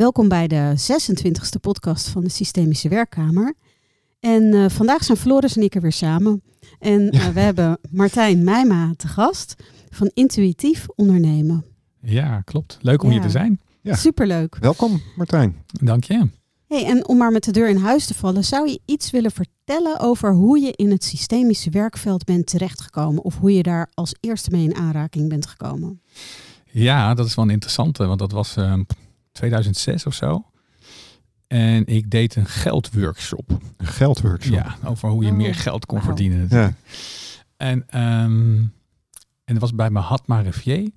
Welkom bij de 26e podcast van de Systemische Werkkamer. En eh, vandaag zijn Floris en ik er weer samen. En eh, we hebben Martijn Meijma te gast van Intuïtief Ondernemen. Ja, klopt. Leuk om Ja. hier te zijn. Ja. Superleuk. Welkom Martijn. Dank je. Hey, en om maar met de deur in huis te vallen, zou je iets willen vertellen over hoe je in het systemische werkveld bent terechtgekomen? Of hoe je daar als eerste mee in aanraking bent gekomen? Ja, dat is wel een interessante, want dat was ehm, 2006 of zo. En ik deed een geldworkshop. Een geldworkshop. Ja, over hoe je Oh, meer geld kon verdienen. Ja. En, ehm, en dat was bij Mahatma Rivier.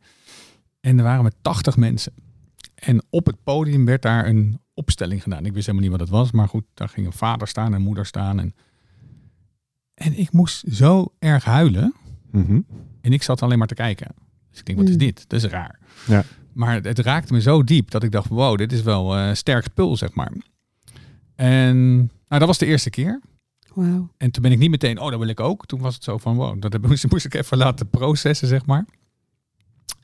En er waren met 80 mensen. En op het podium werd daar een opstelling gedaan. Ik wist helemaal niet wat het was, maar goed, daar ging een vader staan en moeder staan. En, en ik moest zo erg huilen. Mhm. En ik zat alleen maar te kijken. Dus ik denk, wat is Mm. dit? Dat is raar. Ja. Maar het, het raakte me zo diep dat ik dacht, wow, dit is wel eh sterk spul, zeg maar. En nou, dat was de eerste keer. Wauw. En toen ben ik niet meteen, oh, dat wil ik ook. Toen was het zo van, wow, dat heb, moest, moest ik even laten processen, zeg maar.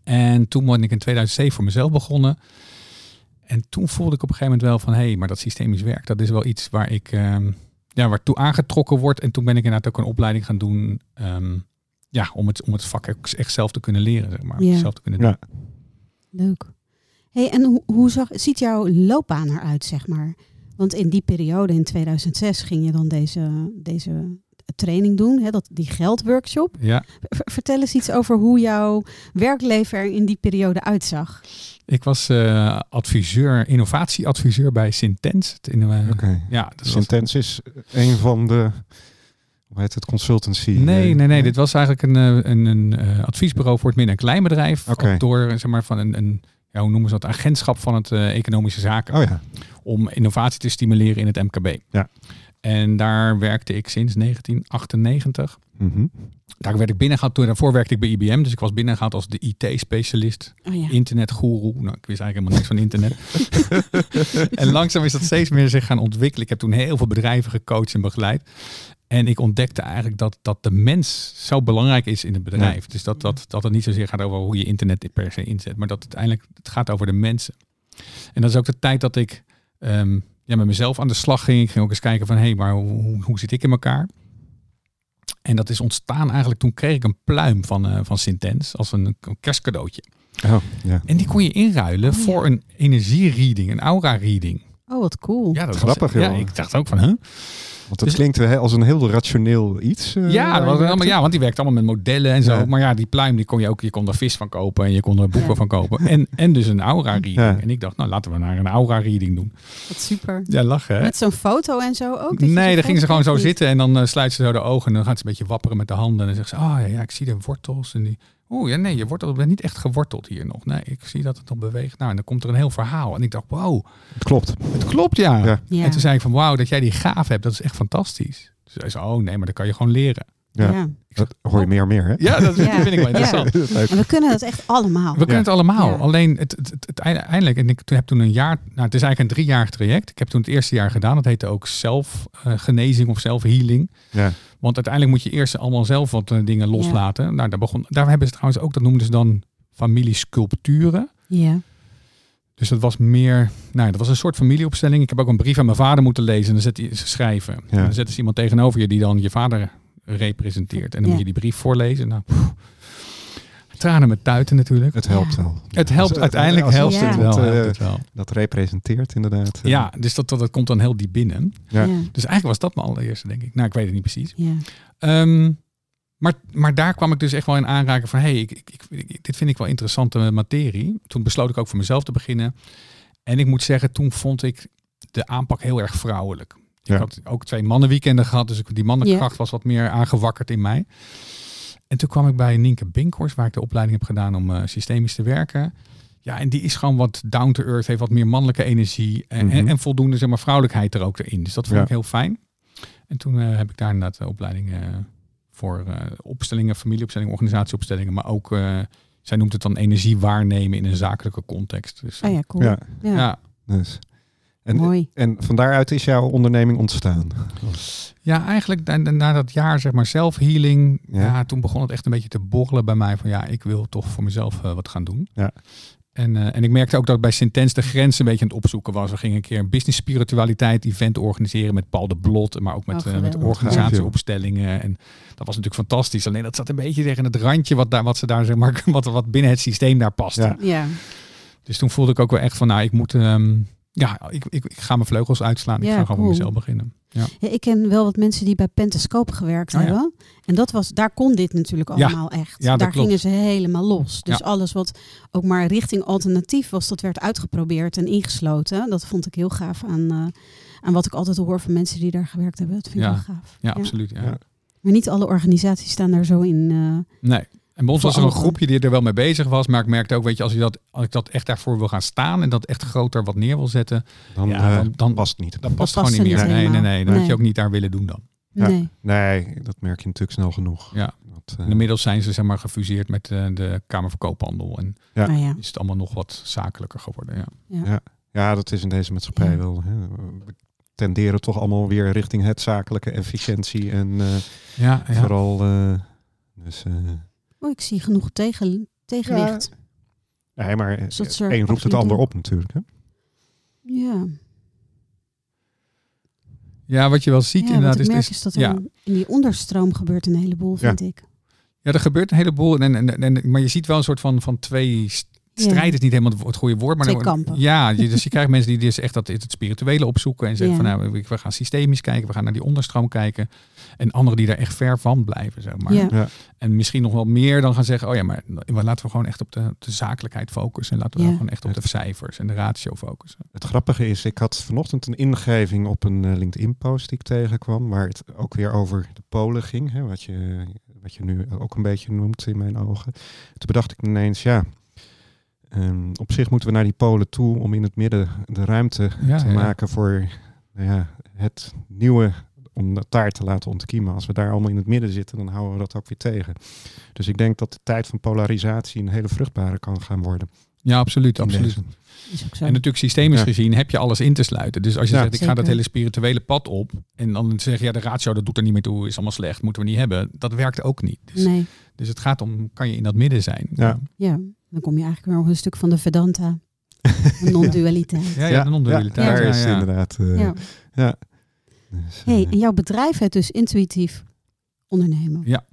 En toen ben ik in 2007 voor mezelf begonnen. En toen voelde ik op een gegeven moment wel van, hé, hey, maar dat systemisch werk, dat is wel iets waar ik, ehm ja, waartoe aangetrokken word. En toen ben ik inderdaad ook een opleiding gaan doen, ehm, ja, om het, om het vak echt zelf te kunnen leren, zeg maar. Ja. Zelf te kunnen doen. Ja. Leuk. Hey, en hoe, hoe zag, ziet jouw loopbaan eruit, zeg maar? Want in die periode, in 2006, ging je dan deze, deze training doen, hè, dat, die geldworkshop. Ja, vertel eens iets over hoe jouw werkleven er in die periode uitzag. ik was eh, adviseur, innovatieadviseur bij Sintens. Het in, Oké. Ja, was Sintens is een van de, heet het, consultancy? Nee, eh, nee, nee. Dit was eigenlijk een, eh, een, een eh, adviesbureau voor het midden- en kleinbedrijf. Door zeg maar, van een, een ja, hoe noemen ze dat, agentschap van het eh, economische zaken. Oh ja. Om innovatie te stimuleren in het MKB. Ja. En daar werkte ik sinds 1998. Mhm. Daar werd ik binnengehaald. Toen daarvoor werkte ik bij IBM. Dus ik was binnengehaald als de IT-specialist. Oh ja. Internetgoeroe. Nou, ik wist eigenlijk helemaal niks van internet. en langzaam is dat steeds meer zich gaan ontwikkelen. Ik heb toen heel veel bedrijven gecoacht en begeleid. En ik ontdekte eigenlijk dat, dat de mens zo belangrijk is in het bedrijf. Dus dat, dat, dat het niet zozeer gaat over hoe je internet per se inzet. Maar dat het uiteindelijk het gaat over de mensen. En dat is ook de tijd dat ik ehm, ja, met mezelf aan de slag ging. Ik ging ook eens kijken van, hé, hey, maar hoe, hoe, hoe zit ik in elkaar? En dat is ontstaan eigenlijk, toen kreeg ik een pluim van, eh van Sintens als een, een kerstcadeautje. Oh, ja. En die kon je inruilen Oh, ja. voor een energiereading, een aura-reading. Oh, wat cool. Ja, dat Grappig, was, Ja, ik dacht ook van, huh? Want het Dus- klinkt hè, als een heel rationeel iets. eh, ja, dat allemaal, ja, want die werkt allemaal met modellen en zo. Ja. Maar ja, die pluim, die kon je ook, je kon er vis van kopen en je kon er boeken Ja. van kopen. En, en dus een aura-reading. Ja. En ik dacht, nou, laten we naar een aura-reading doen. Wat super. Ja, lachen hè? Met zo'n foto en zo ook? dat Nee, dan gingen ze foto gewoon zo zitten en dan eh, sluit ze zo de ogen en dan gaat ze een beetje wapperen met de handen. En dan zegt ze, oh ja, ja ik zie de wortels. En die, oh ja, nee, je wortelt bent niet echt geworteld hier nog. Nee, ik zie dat het nog beweegt. Nou, en dan komt er een heel verhaal. En ik dacht, wow, Het klopt. het klopt ja. Ja. Ja. En toen zei ik van, wauw, dat jij die gaaf hebt, dat is echt fantastisch. Dus hij zei, oh nee, maar dat kan je gewoon leren. Ja. Ja. Dat hoor je meer en meer, hè? Ja, dat Ja. vind ik wel interessant. En we kunnen dat echt allemaal. We kunnen het allemaal. Ja. Alleen het, het, het, het einde- eindelijk, en ik toen heb toen een jaar, nou het is eigenlijk een driejarig traject. Ik heb toen het eerste jaar gedaan. Dat heette ook zelfgenezing of zelfhealing. Ja. Want uiteindelijk moet je eerst allemaal zelf wat eh, dingen loslaten. Nou, daar, begon, daar hebben ze trouwens ook, dat noemden ze dan familiesculpturen. Ja. Dus dat was meer, nou, dat was een soort familieopstelling. Ik heb ook een brief aan mijn vader moeten lezen en dan zet hij ze schrijven. En dan zetten ze iemand tegenover je die dan je vader representeert. En dan Ja. moet je die brief voorlezen. Nou, tranen met tuiten natuurlijk. Het helpt wel. Het helpt, Als- uiteindelijk als- helpt het wel. eh, helpt het wel. Dat representeert inderdaad. eh, Ja, dus dat, dat, dat komt dan heel diep binnen. Ja. Ja. Dus eigenlijk was dat mijn allereerste, denk ik. Nou, ik weet het niet precies. Ja. Ehm, maar, maar daar kwam ik dus echt wel in aanraken van... hé, hey, ik, ik, ik- dit vind ik wel interessante materie. Toen besloot ik ook voor mezelf te beginnen. En ik moet zeggen, toen vond ik de aanpak heel erg vrouwelijk. Ja. Ik had ook twee mannenweekenden gehad, dus die mannenkracht was wat meer aangewakkerd in mij. En toen kwam ik bij Nienke Binkhorst, waar ik de opleiding heb gedaan om eh, systemisch te werken. Ja, en die is gewoon wat down to earth, heeft wat meer mannelijke energie en, en, Mhm. en voldoende zeg maar, vrouwelijkheid er ook erin. Dus dat vond Ja. ik heel fijn. En toen eh, heb ik daar inderdaad de opleiding eh, voor eh, opstellingen, familieopstellingen, organisatieopstellingen, maar ook, eh, zij noemt het dan energie waarnemen in een zakelijke context. Dus, Oh ja, cool. Ja, Ja. ja. dus. En, Mooi. en van daaruit is jouw onderneming ontstaan. Ja, eigenlijk na, na dat jaar zeg maar zelfhealing, Ja. ja. toen begon het echt een beetje te borrelen bij mij van ja, ik wil toch voor mezelf eh, wat gaan doen. Ja. En, eh, en ik merkte ook dat bij Sintens de grens een beetje aan het opzoeken was. We gingen een keer een business spiritualiteit event organiseren met Paul de Blot, maar ook met, Oh, eh, met organisatieopstellingen. En dat was natuurlijk fantastisch. Alleen dat zat een beetje tegen het randje wat, daar, wat ze daar zeg maar, wat, wat binnen het systeem daar past. Ja. Ja, Dus toen voelde ik ook wel echt van, nou, ik moet, ehm, ja, ik, ik, ik ga mijn vleugels uitslaan. ik ga gewoon cool. mezelf beginnen. Ja. Ja, ik ken wel wat mensen die bij Pentascope gewerkt Oh ja. hebben. En dat was, daar kon dit natuurlijk allemaal echt. Daar klopt. gingen ze helemaal los. Dus alles wat ook maar richting alternatief was, dat werd uitgeprobeerd en ingesloten. Dat vond ik heel gaaf aan, eh, aan wat ik altijd hoor van mensen die daar gewerkt hebben. Dat vind ik wel gaaf. Ja, absoluut. Maar niet alle organisaties staan daar zo in. eh, Nee. En bij ons was er een groepje die er wel mee bezig was. Maar ik merkte ook, weet je, als, je dat, als ik dat echt daarvoor wil gaan staan en dat echt groter wat neer wil zetten, Dan, Ja, eh, dan- dan- past het niet. dan past het gewoon niet er meer. Nee, nee, nee. Dan moet Nee. je ook niet daar willen doen dan. Ja. Nee. Nee, dat merk je natuurlijk snel genoeg. Ja. Dat, En inmiddels zijn ze zeg maar gefuseerd met eh, de Kamer van Koophandel. En Ja. Nou ja. is het allemaal nog wat zakelijker geworden. Ja. Ja. Ja. ja, dat is in deze maatschappij Ja. wel. Hè. We tenderen toch allemaal weer richting het zakelijke efficiëntie en eh, Ja, ja. vooral. eh, dus, eh, Oh, ik zie genoeg tegen, tegenwicht. nee, maar Dus er één roept het ander doen. op natuurlijk. Hè. Ja. ja, wat je wel ziet ja, inderdaad wat ik is, merk is, is dat er ja. in, die onderstroom gebeurt een heleboel, vind ik. ja, er gebeurt een heleboel. En, en, en, maar je ziet wel een soort van, van twee strijd is niet helemaal het, goede woord. Maar Twee dan- kampen. Ja, dus je krijgt mensen die dus echt dat, het spirituele opzoeken. En zeggen Ja. van nou, we gaan systemisch kijken. We gaan naar die onderstroom kijken. En anderen die daar echt ver van blijven, zeg maar. Ja. Ja. En misschien nog wel meer dan gaan zeggen, oh ja, maar laten we gewoon echt op de, de zakelijkheid focussen. En laten we gewoon echt op de cijfers en de ratio focussen. Het grappige is, ik had vanochtend een ingeving op een eh, LinkedIn-post die ik tegenkwam, waar het ook weer over de Polen ging, hè, wat, je, wat je nu ook een beetje noemt in mijn ogen. Toen bedacht ik ineens, ja, ehm, op zich moeten we naar die Polen toe om in het midden de ruimte Ja, te ja. maken voor nou ja, het nieuwe, om dat daar te laten ontkiemen. Als we daar allemaal in het midden zitten, dan houden we dat ook weer tegen. Dus ik denk dat de tijd van polarisatie een hele vruchtbare kan gaan worden. Ja, absoluut, absoluut. En natuurlijk systemisch Ja. gezien heb je alles in te sluiten. Dus als je Ja. zegt, ik ga dat hele spirituele pad op. En dan zeg je, ja, de ratio, dat doet er niet meer toe. Is allemaal slecht, moeten we niet hebben. Dat werkt ook niet. Dus, nee, dus het gaat om, kan je in dat midden zijn? Ja. ja. Dan kom je eigenlijk weer op een stuk van de Vedanta. De non-dualiteit. Ja, ja, de non-dualiteit. daar Ja, is het ja. inderdaad. eh, Ja. ja. Dus, Hey, eh, en jouw bedrijf heet dus intuïtief ondernemen. Ja.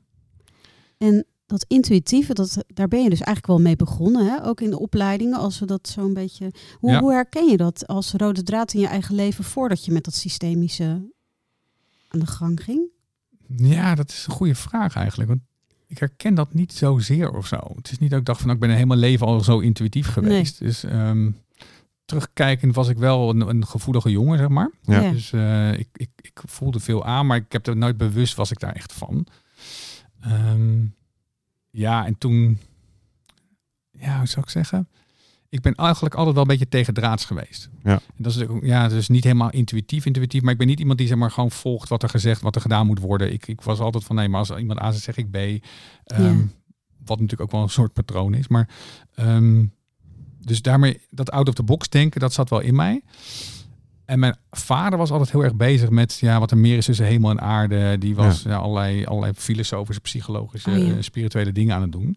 En dat intuïtieve, dat, daar ben je dus eigenlijk wel mee begonnen. Hè? Ook in de opleidingen, als we dat zo'n beetje... Hoe, Ja. hoe herken je dat als rode draad in je eigen leven... voordat je met dat systemische aan de gang ging? Ja, dat is een goede vraag eigenlijk. Want ik herken dat niet zozeer of zo. Het is niet dat ik dacht van, nou, ik ben een helemaal leven al zo intuïtief geweest. Dus ehm, terugkijkend was ik wel een, een gevoelige jongen, zeg maar. Ja. Ja. Dus eh, ik, ik, ik voelde veel aan, maar ik heb er nooit bewust was ik daar echt van. Ehm, ja, en toen, ja, hoe zou ik zeggen? Ik ben eigenlijk altijd wel een beetje tegendraads geweest. Ja. En dat is ook, ja, dus niet helemaal intuïtief, intuïtief, maar ik ben niet iemand die zeg maar gewoon volgt wat er gezegd, wat er gedaan moet worden. Ik, ik was altijd van nee, maar als iemand A zegt, zeg ik B. Ehm, Ja. Wat natuurlijk ook wel een soort patroon is, maar ehm, dus daarmee dat out of the box denken, dat zat wel in mij. En mijn vader was altijd heel erg bezig met ja, wat er meer is tussen hemel en aarde. Die was ja. allerlei, allerlei filosofische, psychologische, Oh, ja. eh, spirituele dingen aan het doen.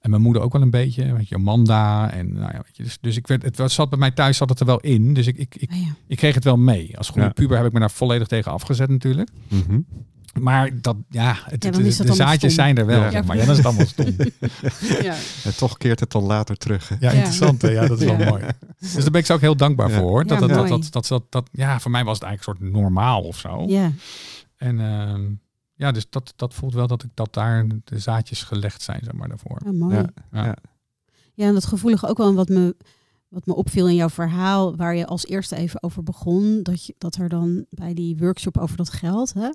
En mijn moeder ook wel een beetje, weet je, Amanda. En nou ja, weet je, dus, dus ik werd, het zat bij mij thuis zat het er wel in. Dus ik, ik, ik, ja. ik kreeg het wel mee. Als goede Ja. puber heb ik me daar volledig tegen afgezet natuurlijk. mhm. Maar dat, ja, het, Ja, de zaadjes stom. zijn er wel, Ja. zeg maar. Ja, dan is het allemaal stom. Ja. En toch keert het dan later terug. hè? Ja, Ja. interessant. Hè? Ja, dat is Ja. wel mooi. Dus daar ben ik ze ook heel dankbaar Ja. voor. Hoor. Dat, Ja, dat, dat, mooi. dat, dat, dat, dat- ja, voor mij was het eigenlijk een soort normaal of zo. ja. En ehm, ja, dus dat, dat voelt wel dat ik dat daar de zaadjes gelegd zijn, zeg maar, daarvoor. Ah, mooi. Ja. Ja. Ja. en dat gevoelige ook wel wat me, wat me opviel in jouw verhaal, waar je als eerste even over begon, dat, je, dat er dan bij die workshop over dat geld, hè,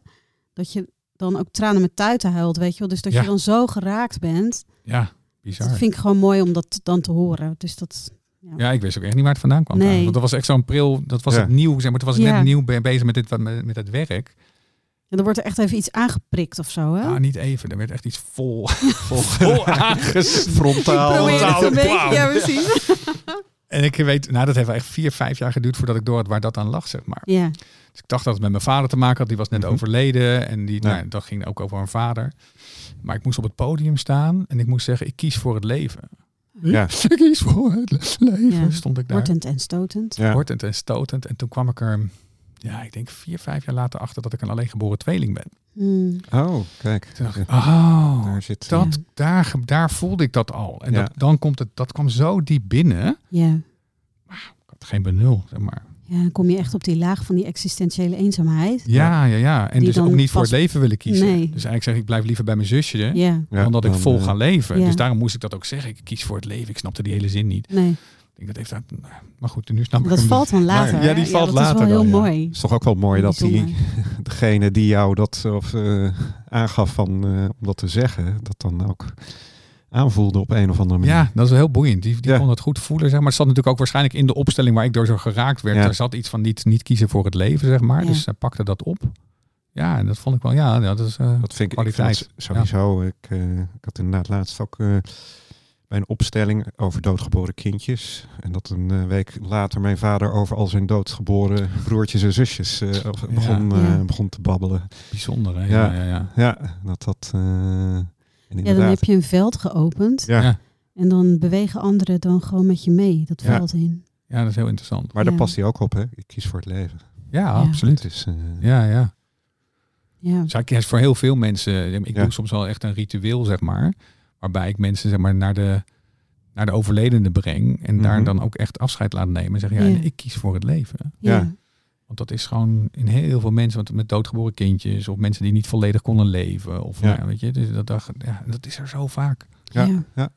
dat je dan ook tranen met tuiten huilt, weet je wel. Dus dat Ja. je dan zo geraakt bent. Ja, bizar. Dat vind ik gewoon mooi om dat dan te horen. Dus dat, Ja, ik wist ook echt niet waar het vandaan kwam. Nee. Want dat was echt zo'n pril, dat was Ja. het nieuw, zeg maar. Toen was ik Ja. net nieuw be- bezig met, dit, met, met het werk. en dan wordt er echt even iets aangeprikt of zo, hè? Ah, niet even, er werd echt iets vol, vol, Frontaal. Ik probeer het frontale een beetje, plaat. ja precies. En ik weet, nou, dat heeft wel echt vier, vijf jaar geduurd voordat ik door had waar dat aan lag, zeg maar. Ja, Dus ik dacht dat het met mijn vader te maken had. Die was net Mhm. overleden. En die, Ja. nou, dat ging ook over mijn vader. Maar ik moest op het podium staan. En ik moest zeggen, ik kies voor het leven. Ja. Ik kies voor het leven. Ja. Stond ik daar. Hortend en stotend. Ja. Hortend en stotend. En toen kwam ik er, ja, ik denk vier, vijf jaar later achter dat ik een alleen geboren tweeling ben. Hmm. Oh, kijk. Toen dacht ik, Ja, oh, Daar zit... dat, Ja. daar, daar voelde ik dat al. En Ja. dat, dan komt het, dat kwam zo diep binnen. Ja. Ik had geen benul, zeg maar. Ja, dan kom je echt op die laag van die existentiële eenzaamheid. Ja, ja, ja. En Die dus dan ook niet voor het leven willen kiezen. Nee. Dus eigenlijk zeg ik, ik blijf liever bij mijn zusje. Ja, Ja, dan dat ik dan, vol eh, ga leven. Ja. Dus daarom moest ik dat ook zeggen. Ik kies voor het leven. Ik snapte die hele zin niet. nee. Ik denk dat heeft dat, maar goed, nu snap ik Dat hem. valt dan later. ja, die hè? valt dat later is wel heel dan, ja. mooi. is toch ook wel mooi dat die, degene die jou dat of, eh, aangaf van, eh, om dat te zeggen, dat dan ook aanvoelde op een of andere manier. Ja, dat is wel heel boeiend. Die, die Ja. kon dat goed voelen. Zeg maar. Het zat natuurlijk ook waarschijnlijk in de opstelling waar ik door zo geraakt werd. Ja. Er zat iets van niet, niet kiezen voor het leven, zeg maar. Ja. Dus hij pakte dat op. Ja, en dat vond ik wel, ja, ja, dat is eh, Dat vind ik, ik vind kwaliteit. dat sowieso. Ik, eh, ik had inderdaad laatst ook eh, bij een opstelling over doodgeboren kindjes. En dat een eh, week later mijn vader over al zijn doodgeboren broertjes en zusjes eh, begon, eh, begon te babbelen. bijzonder. Hè? Ja. Ja, ja, ja. Ja, dat dat. Eh, en Ja, dan heb je een veld geopend. Ja. En dan bewegen anderen dan gewoon met je mee, dat Ja. veld in. Ja, dat is heel interessant. maar daar past hij ook op, hè? Ik kies voor het leven. Ja, Ja. absoluut. Is, eh, Ja, ja. Ja. Dus ik is voor heel veel mensen, ik Ja. doe soms wel echt een ritueel, zeg maar. Waarbij ik mensen zeg maar, naar, de, naar de overledene breng. En daar Mhm. dan ook echt afscheid laat nemen. En zeggen, ja, Ja. ik kies voor het leven. Ja. Want dat is gewoon in heel veel mensen, want met doodgeboren kindjes. Of mensen die niet volledig konden leven. Of Ja. nou ja, weet je, dus dat, dat, ja, dat is er zo vaak. Ja. Ja. ja.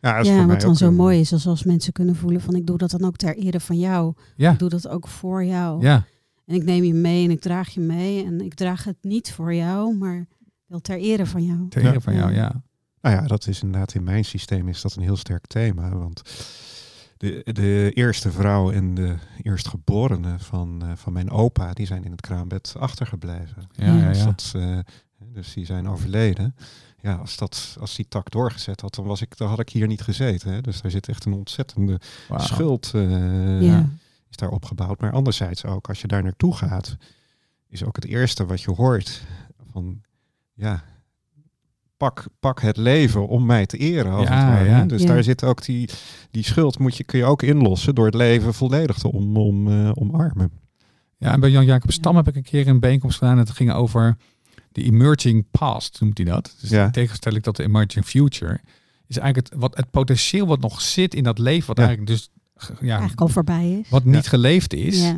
Ja, dat is Ja, voor mij wat dan zo een- mooi is, als, als mensen kunnen voelen van ik doe dat dan ook ter ere van jou. Ja, Ik doe dat ook voor jou. ja, En ik neem je mee en ik draag je mee. En ik draag het niet voor jou, maar wel ter ere van jou. ter ere Ja. van jou, ja. Nou ja, dat is inderdaad in mijn systeem is dat een heel sterk thema. Want de, de eerste vrouw en de eerstgeborene van, eh, van mijn opa, die zijn in het kraambed achtergebleven. Ja, ja, Dus, ja. dat, eh, dus die zijn overleden. Ja, als, dat, als die tak doorgezet had, dan, was ik, dan had ik hier niet gezeten. Hè. Dus daar zit echt een ontzettende schuld eh, ja. is daar opgebouwd. Maar anderzijds ook, als je daar naartoe gaat, is ook het eerste wat je hoort van, ja, pak, pak het leven om mij te eren. Als Ja, het ware, ja. hè. Dus Ja. daar zit ook die, die schuld, moet je, kun je ook inlossen door het leven volledig te om, om, eh, omarmen. Ja, en bij Jan-Jacob Stam heb ik een keer een bijeenkomst gedaan. En het ging over de emerging past, noemt hij dat. Dus Ja. in tegenstelling tot de emerging future. Is eigenlijk het, wat, het potentieel wat nog zit in dat leven. Wat Ja. eigenlijk dus ja, Eigenlijk al voorbij is. wat niet geleefd is.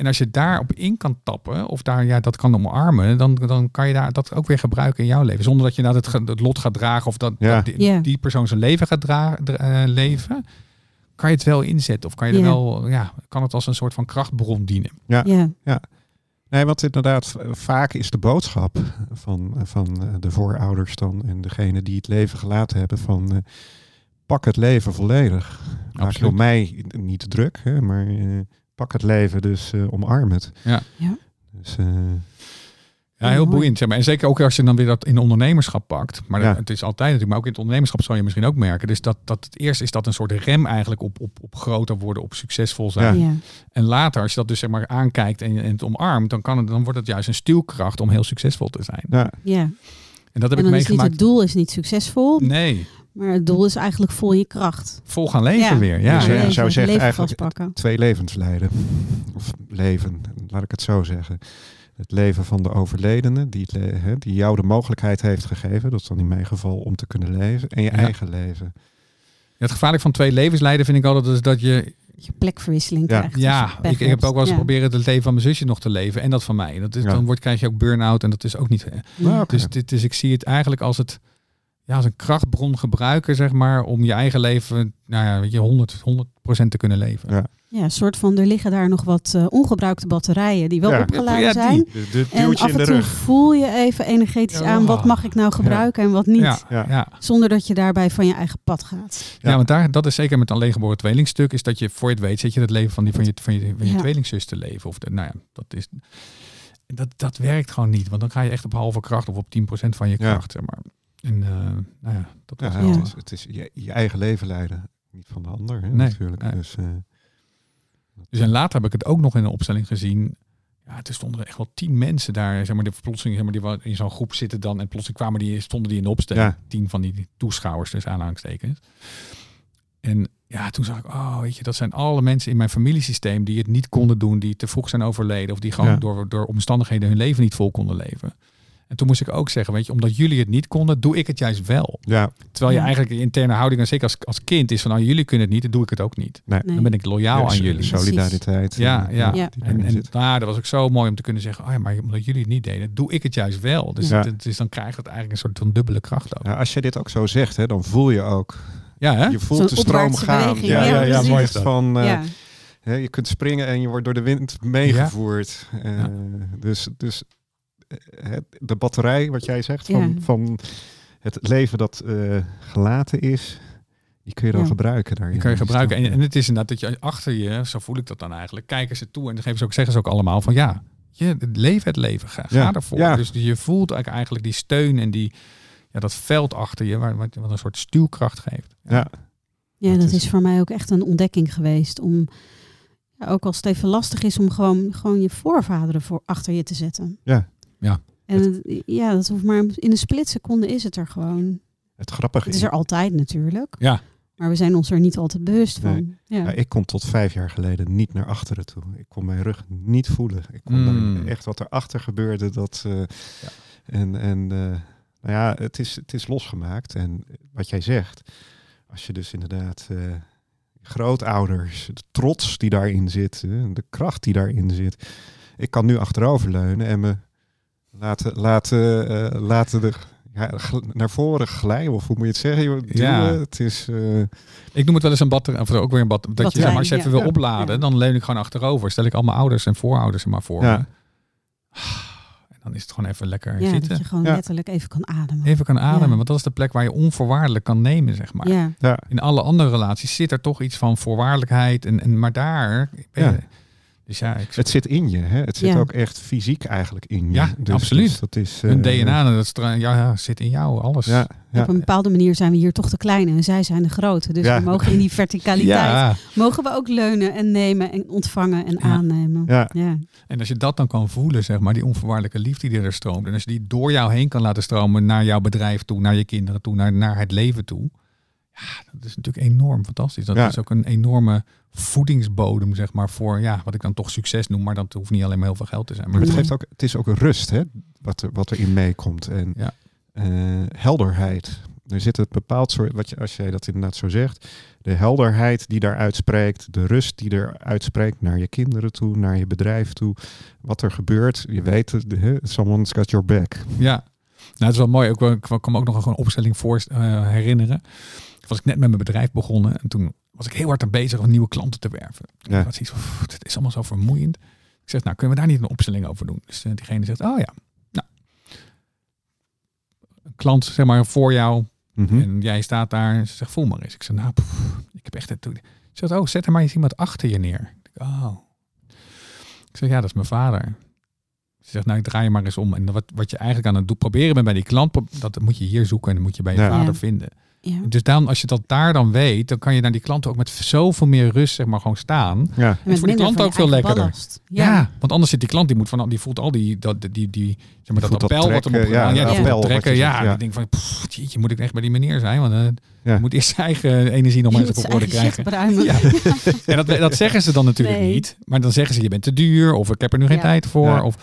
Ja. En als je daarop in kan tappen, of daar ja, dat kan omarmen, dan, dan kan je daar dat ook weer gebruiken in jouw leven. Zonder dat je nou het, lot gaat dragen of dat, Ja. dat die, Ja. die persoon zijn leven gaat dra- dra- eh, leven. Kan je het wel inzetten? Of kan je er Ja. wel, ja, kan het als een soort van krachtbron dienen? Ja. Nee, want inderdaad, vaak is de boodschap van, van eh, de voorouders dan en degene die het leven gelaten hebben van eh, pak het leven volledig. Maak je op mij niet te druk, hè, maar eh, pak het leven, dus eh, omarm het. Ja. Ja. Dus, eh, Ja, heel boeiend. Zeg maar. En zeker ook als je dan weer dat in ondernemerschap pakt. Maar Ja. het is altijd natuurlijk, maar ook in het ondernemerschap zal je misschien ook merken. Dus dat, dat het eerst is dat een soort rem eigenlijk op, op, op groter worden, op succesvol zijn. Ja. Ja. En later, als je dat dus zeg maar aankijkt en, en het omarmt, dan, kan het, dan wordt het juist een stuwkracht om heel succesvol te zijn. ja, ja. En dat heb En ik dan is niet meegemaakt. het doel is niet succesvol, Nee, maar het doel is eigenlijk vol je kracht. vol gaan leven Ja. weer. Ja, Dus, ja. zou zeggen leven eigenlijk- vastpakken. twee levens leiden. Of leven, laat ik het zo zeggen. Het leven van de overledene, die, die jou de mogelijkheid heeft gegeven, dat is dan in mijn geval om te kunnen leven, en je Ja. eigen leven. Het gevaarlijk van twee levens leiden vind ik altijd is dat je... Je plekverwisseling Ja. krijgt. je Ja, ik, ik heb ook wel eens Ja. geprobeerd het leven van mijn zusje nog te leven. En dat van mij. Dat is, Ja. Dan wordt, krijg je ook burn-out en dat is ook niet... Ja. Dus, dit, dus ik zie het eigenlijk als, het, ja, als een krachtbron gebruiken, zeg maar, om je eigen leven, nou ja, weet je, 100, 100% te kunnen leven. Ja. Ja, een soort van, er liggen daar nog wat eh, ongebruikte batterijen die wel Ja. opgeladen Ja, zijn. De, de En af en toe voel je even energetisch Ja. aan wat mag ik nou gebruiken en wat niet. Ja, Ja. ja. Zonder dat je daarbij van je eigen pad gaat. Ja, Ja. want daar, dat is zeker met een alleengeboren tweelingstuk, is dat je voor je het weet, zit je het leven van, die, van je, van je, van je Ja. tweelingzus te leven. Of de, nou ja, dat is... Dat, dat werkt gewoon niet, want dan ga je echt op halve kracht of op 10% van je Ja. kracht, zeg maar. En eh, nou ja, dat Ja, wel- Het is, het is je, je eigen leven leiden, niet van de ander. Hè, Nee, natuurlijk. nee. Dus, eh, Dus en later heb ik het ook nog in een opstelling gezien. Ja, er stonden er echt wel tien mensen daar, zeg maar, de plotseling, zeg maar, die in zo'n groep zitten dan en plotseling kwamen die, stonden die in de opstelling. Ja. Tien van die toeschouwers, dus aanhalingstekens. En ja, toen zag ik, oh, weet je, dat zijn alle mensen in mijn familiesysteem die het niet konden doen, die te vroeg zijn overleden of die gewoon Ja. door, door omstandigheden hun leven niet vol konden leven. En toen moest ik ook zeggen, weet je, omdat jullie het niet konden, doe ik het juist wel. Ja, Terwijl je Ja. eigenlijk de interne houding, en zeker als, als kind, is van, nou, jullie kunnen het niet, dan doe ik het ook niet. nee. Nee. Dan ben ik loyaal Ja, aan jullie. Solidariteit. Ja, ja. Ja. En, en nou, dat was ook zo mooi om te kunnen zeggen, oh ja, maar omdat jullie het niet deden, doe ik het juist wel. Dus, Ja. het, is, dan krijgt het eigenlijk een soort van dubbele kracht ook. Ja, als je dit ook zo zegt, hè, dan voel je ook. Ja, hè? Je voelt de stroom gaan. Ja, ja, ja, mooi. Van, eh, je kunt springen en je wordt door de wind meegevoerd. Eh, Ja. Dus, dus de batterij, wat jij zegt, van, Ja. van het leven dat eh, gelaten is, die kun je dan Ja. gebruiken daarin. Die kun je gebruiken. En, en het is inderdaad dat je achter je, zo voel ik dat dan eigenlijk, kijken ze toe en dan geven ze ook, zeggen ze ook allemaal van ja, je, leef het leven, ga, ga Ja. ervoor. Ja. Dus je voelt eigenlijk- eigenlijk die steun en die, ja, dat veld achter je, waar, wat, wat een soort stuwkracht geeft. Ja, Ja, Dat dat is- is voor mij ook echt een ontdekking geweest. Om, ja, ook als het even lastig is, om gewoon, gewoon je voorvaderen voor achter je te zetten. Ja. Ja. En het- ja, dat hoeft maar in een split-seconde is het er gewoon. het grappige Het is er altijd natuurlijk. Ja. Maar we zijn ons er niet altijd bewust van. Nee. Ja. Ja, ik kon tot vijf jaar geleden niet naar achteren toe. Ik kon mijn rug niet voelen. Ik kon Mm. dan echt wat erachter gebeurde. Dat, eh, En, en eh, nou ja, het is, het is losgemaakt. En wat jij zegt, als je dus inderdaad eh, grootouders, de trots die daarin zit, de kracht die daarin zit. Ik kan nu achteroverleunen en me laten, laten, eh, laten de, ja, naar voren glijden. Of hoe moet je het zeggen? Ja. Het is... eh, Ik noem het wel eens een batterij, of ook weer een batterij. Dat je, zeg maar, als je ja. even wil opladen, Ja. dan leun ik gewoon achterover. Stel ik al mijn ouders en voorouders er maar voor Ja. me. En dan is het gewoon even lekker Ja, zitten. dat je gewoon Ja. letterlijk even kan ademen. Even kan ademen, Ja. want dat is de plek waar je onvoorwaardelijk kan nemen, zeg maar. Ja, ja, In alle andere relaties zit er toch iets van voorwaardelijkheid. En, en, maar daar... ben je- Ja. Dus ja, ik, Het zit in je, hè? Het zit Ja. ook echt fysiek eigenlijk in je. Ja, absoluut. dat is, hun eh, DNA, dat ja, ja, zit in jou, alles. Ja, ja. Op een bepaalde manier zijn we hier toch de kleine en zij zijn de grote. Dus Ja. we mogen in die verticaliteit, Ja. mogen we ook leunen en nemen en ontvangen en Ja. aannemen. Ja. ja. En als je dat dan kan voelen, zeg maar, die onvoorwaardelijke liefde die er stroomt. En als je die door jou heen kan laten stromen naar jouw bedrijf toe, naar je kinderen toe, naar, naar het leven toe. Ja, dat is natuurlijk enorm fantastisch. Dat Ja. is ook een enorme voedingsbodem, zeg maar, voor ja, wat ik dan toch succes noem. Maar dat hoeft niet alleen maar heel veel geld te zijn. Maar Maar het, geeft ook, het is ook een rust, hè? Wat, er, wat erin meekomt. En Ja. eh, helderheid. Er zit een bepaald soort, wat je, als jij dat inderdaad zo zegt, de helderheid die daar uitspreekt, de rust die er uitspreekt naar je kinderen toe, naar je bedrijf toe, wat er gebeurt, je weet het, hè, someone's got your back. Ja, nou, het is wel mooi. Ook, ik kan me ook nog een opstelling voor eh, herinneren. Was ik net met mijn bedrijf begonnen en toen was ik heel hard aan bezig om nieuwe klanten te werven. Ja. "Pff, het is allemaal zo vermoeiend. Ik zeg, nou, kunnen we daar niet een opstelling over doen? Dus eh, diegene zegt, oh ja, nou, een klant, zeg maar, voor jou Mhm. en jij staat daar en ze zegt, voel maar eens. Ik zeg, nou, pff, ik heb echt het. Ze zegt, oh, zet er maar eens iemand achter je neer. Ik, oh. Ik zeg, ja, dat is mijn vader. Ze zegt, nou, ik draai je maar eens om. En wat, wat je eigenlijk aan het doen, proberen bent bij die klant, dat moet je hier zoeken en dat moet je bij je Ja. vader Ja. vinden. Ja. Dus dan, als je dat daar dan weet, dan kan je naar die klanten ook met zoveel meer rust, zeg maar, gewoon staan. Ja, En voor die klant ook veel lekkerder. Ja. want anders zit die klant, die, moet van, die voelt al die, dat, die, die, zeg maar, dat appel wat hem opgedaan. ja, Ja, dat die appel trekken. je Ja, die denkt van, pff, jeetje, moet ik echt bij die meneer zijn? Want eh, Ja. je moet eerst zijn eigen energie nog maar eens op orde krijgen. Ja. En dat, dat zeggen ze dan natuurlijk Nee. niet. Maar dan zeggen ze, je bent te duur. Of ik heb er nu geen Ja. tijd voor. Ja. Of,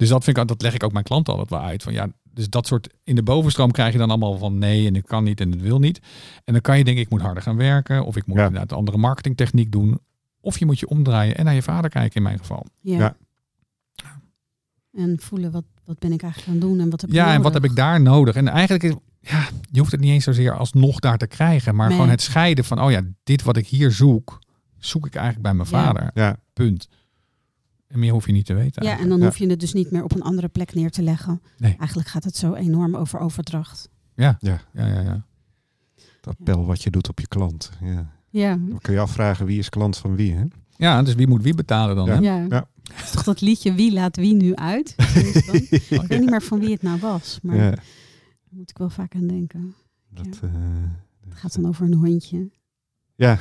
dus dat, vind ik, dat leg ik ook mijn klanten altijd wel uit. Van, ja, dus dat soort, in de bovenstroom krijg je dan allemaal van nee en ik kan niet en het wil niet. En dan kan je denken, ik moet harder gaan werken. Of ik moet Ja. inderdaad een andere marketingtechniek doen. Of je moet je omdraaien en naar je vader kijken in mijn geval. Ja. Ja. En voelen wat, wat ben ik eigenlijk aan het doen en wat heb ik Ja, en wat heb ik daar nodig? En eigenlijk, is, ja, je hoeft het niet eens zozeer alsnog daar te krijgen. Maar Nee. gewoon het scheiden van, oh ja, dit wat ik hier zoek, zoek ik eigenlijk bij mijn Ja. vader. ja, Punt. En meer hoef je niet te weten. Ja, en dan Ja. hoef je het dus niet meer op een andere plek neer te leggen. Nee. Eigenlijk gaat het zo enorm over overdracht. Ja, ja, ja, ja. ja. het appel wat je doet op je klant. Ja. Ja, Dan kun je afvragen wie is klant van wie, hè? Ja, dus wie moet wie betalen dan? Ja. hè? ja. Is toch dat liedje Wie laat wie nu uit? Dus dan- ik weet niet meer van wie het nou was. Maar Ja, daar moet ik wel vaak aan denken. dat, Ja. eh, Het gaat dan over een hondje. ja,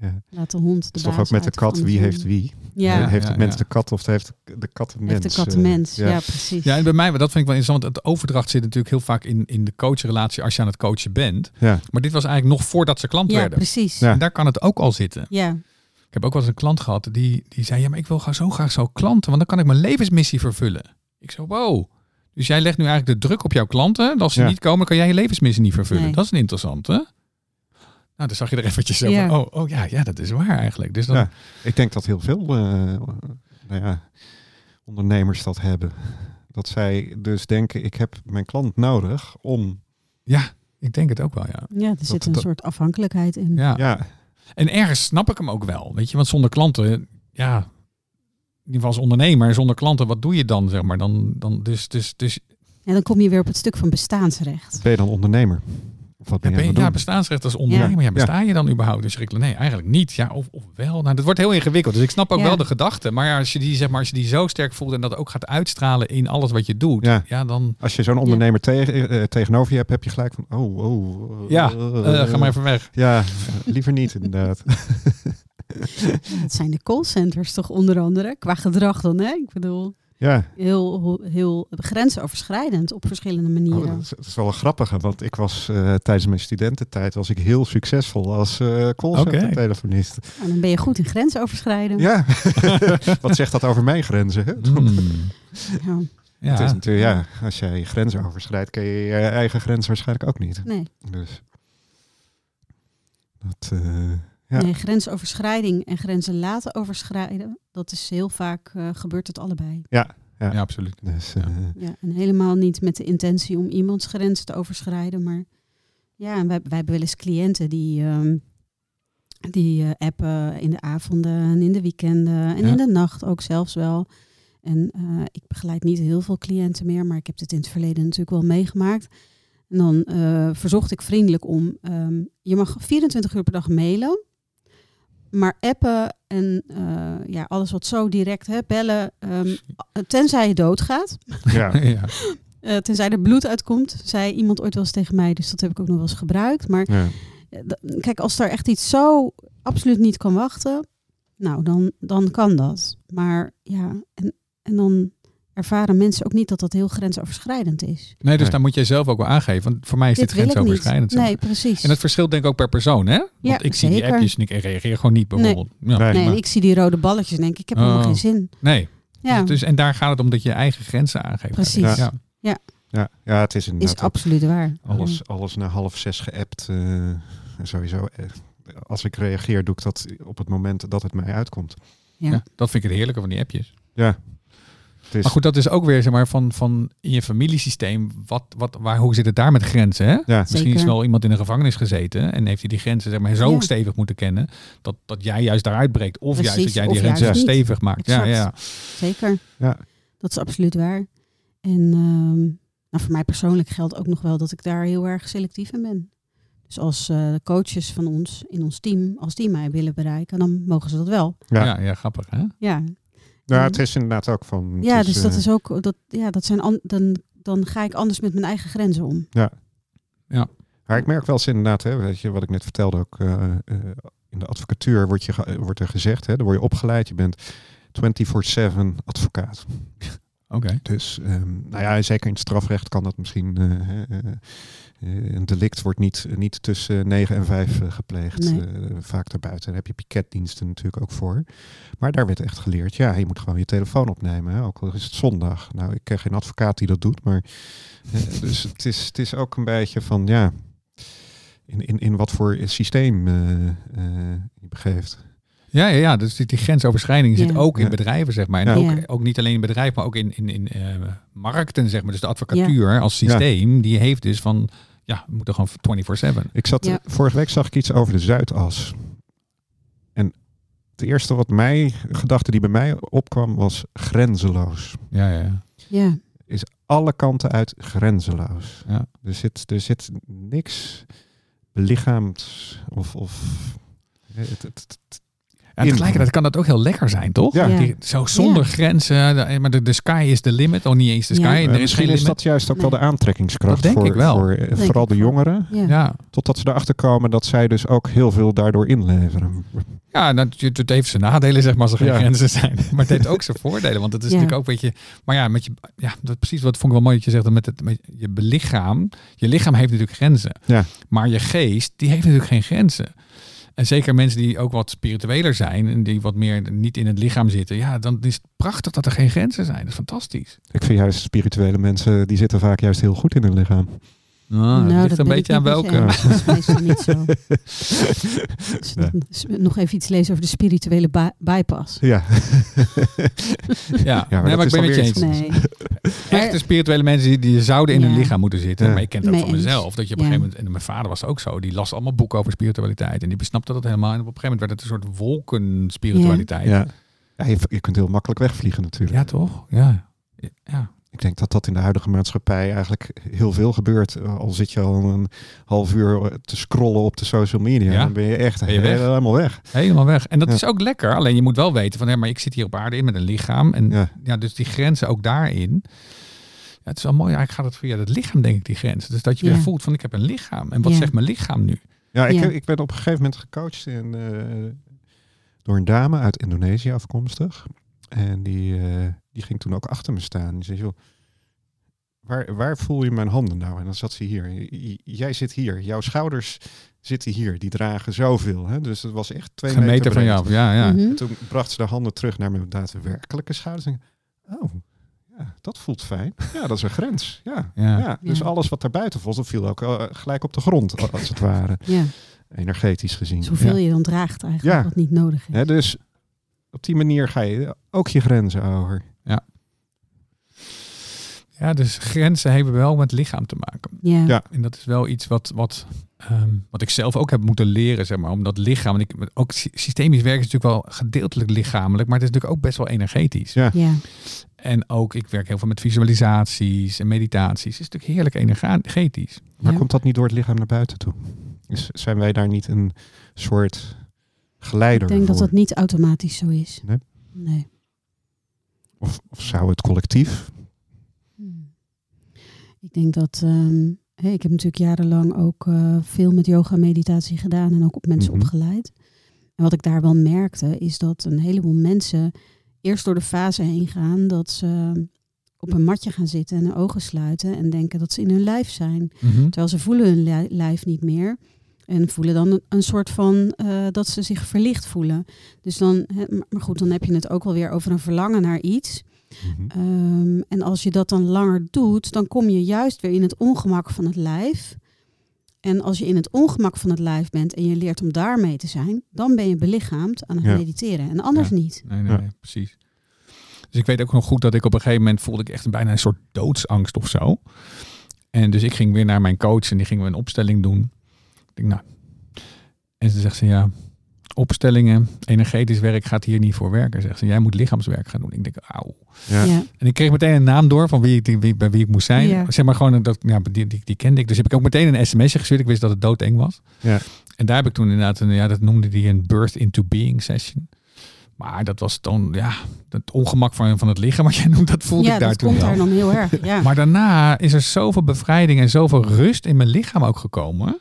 Ja. Laat de hond de is baas toch ook met de kat, wie heeft wie? Ja, heeft ja, het mens ja. de kat of heeft de kat de mens? heeft de kat de eh, mens. Ja, precies. Ja, en bij mij, maar dat vind ik wel interessant. want Het overdracht zit natuurlijk heel vaak in, in de coachrelatie als je aan het coachen bent. Ja. Maar dit was eigenlijk nog voordat ze klant ja, werden. precies. En daar kan het ook al zitten. Ja. Ik heb ook wel eens een klant gehad die, die zei: Ja, maar ik wil gewoon zo graag zo klanten, want dan kan ik mijn levensmissie vervullen. Ik zo, wow. Dus jij legt nu eigenlijk de druk op jouw klanten. Dat als ze Ja. niet komen, kan jij je levensmissie niet vervullen. Nee. Dat is een interessante. Nou, dan zag je er eventjes zo Ja. van, oh, oh ja, ja, dat is waar eigenlijk. Dus dan, Ja. Ik denk dat heel veel eh, nou ja, ondernemers dat hebben. Dat zij dus denken, ik heb mijn klant nodig om... ja, ik denk het ook wel, ja. ja, er zit een dat- soort afhankelijkheid in. ja. Ja, En ergens snap ik hem ook wel, weet je. Want zonder klanten, ja, in ieder geval als ondernemer, zonder klanten, wat doe je dan, zeg maar? Dan, dan, dus, dus, dus En dan kom je weer op het stuk van bestaansrecht. ben je dan ondernemer? Of wat ben Ja, ben je, het bestaansrecht als ondernemer. Ja. Ja. besta je dan überhaupt? Dus ik, nee, eigenlijk niet. Ja, of, of wel. Nou, dat wordt heel ingewikkeld. Dus ik snap ook Ja. wel de gedachte. Maar ja, als je die, zeg maar, als je die zo sterk voelt en dat ook gaat uitstralen in alles wat je doet, ja, Ja. dan Als je zo'n ondernemer tegen, eh, tegenover je hebt, heb je gelijk van, oh, oh. eh, ja, eh, eh, ga maar even weg. Ja, liever niet inderdaad. Dat zijn de callcenters toch onder andere, qua gedrag dan, hè? Ik bedoel, Ja, heel, heel grensoverschrijdend op verschillende oh, manieren. dat, is, dat is wel een grappige, want ik was eh, tijdens mijn studententijd was ik heel succesvol als eh callcenter Oké. telefonist. Nou, dan ben je goed in grensoverschrijden. Ja, wat zegt dat over mijn grenzen? Hè? Hmm. Ja, Ja. Het is natuurlijk, ja, als jij je grenzen overschrijdt, ken je je eigen grens waarschijnlijk ook niet. nee. Dus dat, eh, Ja. nee, grensoverschrijding en grenzen laten overschrijden, dat is heel vaak eh, gebeurt het allebei. ja, absoluut. dus, Ja. eh, Ja, en helemaal niet met de intentie om iemands grenzen te overschrijden, maar ja, en wij, wij hebben wel eens cliënten die, ehm, die eh, appen in de avonden en in de weekenden en Ja. in de nacht ook zelfs wel. En eh, ik begeleid niet heel veel cliënten meer, maar ik heb dit in het verleden natuurlijk wel meegemaakt. En dan eh, verzocht ik vriendelijk om, ehm, je mag 24 uur per dag mailen, maar appen en eh, ja, alles wat zo direct, hè, bellen, ehm, tenzij je doodgaat. ja. ja. Eh, tenzij er bloed uitkomt, zei iemand ooit wel eens tegen mij. Dus dat heb ik ook nog wel eens gebruikt. Maar ja. eh, kijk, als er echt iets zo absoluut niet kan wachten, nou, dan, dan kan dat. Maar ja, en, en dan ervaren mensen ook niet dat dat heel grensoverschrijdend is. Nee, dus Nee. daar moet jij zelf ook wel aangeven. Want voor mij is dit, Dit wil ik niet. grensoverschrijdend. Nee, precies. En het verschilt denk ik ook per persoon, hè? Want Ja, ik zie die appjes en ik reageer gewoon niet bijvoorbeeld. Ja, Nee. nee, ik zie die rode balletjes en denk ik, ik heb helemaal Oh. geen zin. nee. Ja, Dus, en daar gaat het om dat je je eigen grenzen aangeeft. Precies. Ja. Ja, ja, het is is inderdaad ook absoluut waar. alles, alles na half zes geappt. eh, sowieso, eh, als ik reageer, doe ik dat op het moment dat het mij uitkomt. Ja. Ja, dat vind ik het heerlijke van die appjes. Ja, Maar goed, dat is ook weer zeg maar, van, van in je familiesysteem. Wat, wat, waar, hoe zit het daar met grenzen? Hè? ja, Misschien is wel iemand in een gevangenis gezeten en heeft hij die grenzen zeg maar, zo Ja. stevig moeten kennen dat, dat jij juist daaruit breekt. Of juist dat jij die grenzen stevig maakt. Ja, Exact. ja. Zeker. Ja. Dat is absoluut waar. En ehm, nou, voor mij persoonlijk geldt ook nog wel dat ik daar heel erg selectief in ben. Dus als eh, de coaches van ons in ons team, als die mij willen bereiken, dan mogen ze dat wel. Ja. Ja. Ja, grappig hè? Ja, nou, het is inderdaad ook van... ja is, dus dat eh, is ook, dat, ja, dat zijn an- dan, dan ga ik anders met mijn eigen grenzen om. Maar ik merk wel eens inderdaad, hè, weet je, wat ik net vertelde ook, eh, eh, in de advocatuur wordt, je, ge- wordt er gezegd, hè, dan word je opgeleid, je bent 24-7 advocaat. Oké. Dus, ehm, nou ja, zeker in het strafrecht kan dat misschien, eh, hè, eh, eh, een delict wordt niet, niet tussen 9 en 5 eh, gepleegd, Nee. eh, vaak daarbuiten. Daar heb je piketdiensten natuurlijk ook voor. Maar daar werd echt geleerd, ja, je moet gewoon je telefoon opnemen, hè, ook al is het zondag. Nou, ik ken geen advocaat die dat doet, maar dus het is, het is ook een beetje van, ja, in, in, in wat voor systeem je begeeft. Ja, ja, ja, dus die, die grensoverschrijding zit Ja. ook in Ja. bedrijven, zeg maar. En Ja. ook, Ja. ook niet alleen in bedrijven, maar ook in, in, in eh, markten, zeg maar. Dus de advocatuur als systeem, die heeft dus van, ja, we moeten gewoon 24-7. Ik zat, Ja. vorige week zag ik iets over de Zuidas. En het eerste wat mij, gedachte die bij mij opkwam, was grenzeloos. Ja, ja, ja. Ja, Alle kanten uit grenzeloos. Ja. Er, zit, er zit niks belichaamd of... of het, het, het- En tegelijkertijd kan dat ook heel lekker zijn, toch? Ja. Die, zo zonder Ja. grenzen. Maar de, de sky is the limit. Oh, niet eens de sky. Ja. Er Eh, is misschien geen is limit. dat juist ook wel de aantrekkingskracht Dat denk voor, ik wel. voor eh, Denk vooral ik de jongeren. Ja. Ja, Totdat ze erachter komen dat zij dus ook heel veel daardoor inleveren. ja dat, het heeft zijn nadelen, zeg maar, als er geen Ja. grenzen zijn. Maar het heeft ook zijn voordelen. Want het is Ja. natuurlijk ook, weet je... Maar ja, met je, ja dat, precies wat vond ik wel mooi dat je zegt. dat Met, het, met je belichaam. Je lichaam heeft natuurlijk grenzen. Ja. Maar je geest, die heeft natuurlijk geen grenzen. En zeker mensen die ook wat spiritueler zijn. En die wat meer niet in het lichaam zitten. Ja, dan is het prachtig dat er geen grenzen zijn. Dat is fantastisch. Ik vind juist spirituele mensen, die zitten vaak juist heel goed in hun lichaam. Nou, dat ligt dat een beetje aan welke. eens. Dat is meestal niet zo. Dus Nee. nog even iets lezen over de spirituele by- bypass. Ja, Ja, maar nee, dat maar ik ben met je eens. Nee. Echte spirituele mensen die, die zouden in Ja. hun lichaam moeten zitten. Ja. Maar ik ken het ook Mee van mezelf. Dat je op een Ja. gegeven moment, en mijn vader was ook zo, die las allemaal boeken over spiritualiteit. En die besnapte dat helemaal. En op een gegeven moment werd het een soort wolkenspiritualiteit. Ja, ja. ja je, je kunt heel makkelijk wegvliegen natuurlijk. ja toch? Ja. ja. Ik denk dat dat in de huidige maatschappij eigenlijk heel veel gebeurt. Eh, Al zit je al een half uur eh, te scrollen op de social media, Ja. dan ben je echt Ben je weg? helemaal weg. Helemaal weg. En dat Ja. is ook lekker. Alleen je moet wel weten van, hé, maar ik zit hier op aarde in met een lichaam. En ja. Ja. dus die grenzen ook daarin. Ja, het is wel mooi. Eigenlijk gaat het via het lichaam, denk ik, die grens. Dus dat je Ja. weer voelt van, ik heb een lichaam. En wat Ja. zegt mijn lichaam nu? Ja, ik, Ja. ik ben op een gegeven moment gecoacht in, eh, door een dame uit Indonesië afkomstig. En die, eh, die ging toen ook achter me staan. Die zei, joh, waar, waar voel je mijn handen nou? En dan zat ze hier. J- Jij zit hier. Jouw schouders zitten hier. Die dragen zoveel. Hè? Dus het was echt twee Gemeten meter van jou. Ja, ja. Mhm. Toen bracht ze de handen terug naar mijn daadwerkelijke schouders. En ik, oh, ja, dat voelt fijn. Ja, dat is een grens. Ja, Ja. ja. Dus Ja. alles wat daarbuiten voelt, dat viel ook eh, gelijk op de grond, als het ware. Ja, Energetisch gezien. dus hoeveel Ja. je dan draagt eigenlijk, Ja. wat niet nodig is. Hè, dus op die manier ga je ook je grenzen over. Ja, dus grenzen hebben wel met lichaam te maken. Ja. Ja. En dat is wel iets wat, wat, ehm, wat ik zelf ook heb moeten leren, zeg maar. Om dat lichaam, en ik, ook sy- systemisch werken is natuurlijk wel gedeeltelijk lichamelijk, maar het is natuurlijk ook best wel energetisch. Ja. ja. En ook, ik werk heel veel met visualisaties en meditaties. Het is natuurlijk heerlijk energetisch. Maar Ja. komt dat niet door het lichaam naar buiten toe? Dus zijn wij daar niet een soort geleider Ik denk dat voor? dat niet automatisch zo is. Nee? Nee. Of, of zou het collectief? Hmm. Ik denk dat. ehm, ik heb natuurlijk jarenlang ook eh, veel met yoga en meditatie gedaan en ook op mensen Mhm. opgeleid. En wat ik daar wel merkte, is dat een heleboel mensen eerst door de fase heen gaan dat ze op een matje gaan zitten en hun ogen sluiten en denken dat ze in hun lijf zijn. Terwijl ze voelen hun li- lijf niet meer. En voelen dan een, een soort van eh, dat ze zich verlicht voelen. Dus dan, hè, maar goed, dan heb je het ook wel weer over een verlangen naar iets. Mhm. Ehm, en als je dat dan langer doet, dan kom je juist weer in het ongemak van het lijf. En als je in het ongemak van het lijf bent en je leert om daarmee te zijn, dan ben je belichaamd aan het Ja. mediteren. En anders Ja. niet. Nee, nee, Ja. nee, precies. Dus ik weet ook nog goed dat ik op een gegeven moment voelde ik echt bijna een soort doodsangst of zo. En dus ik ging weer naar mijn coach en die gingen we een opstelling doen. Ik denk, nou. En ze zegt ze, ja, opstellingen, energetisch werk gaat hier niet voor werken. Zegt ze, jij moet lichaamswerk gaan doen. Ik denk, auw. Ja. Ja. En ik kreeg meteen een naam door van wie ik, wie, bij wie ik moest zijn. Ja. Zeg maar gewoon, dat, ja, die, die, die kende ik. Dus heb ik ook meteen een sms'je gestuurd. Ik wist dat het doodeng was. Ja. En daar heb ik toen inderdaad, een, ja, dat noemde die een birth into being session. Maar dat was dan, ja, het ongemak van, van het lichaam, wat jij noemt, dat voelde ja, ik daar dat toen komt wel. daar dan heel erg. Ja. Maar daarna is er zoveel bevrijding en zoveel rust in mijn lichaam ook gekomen.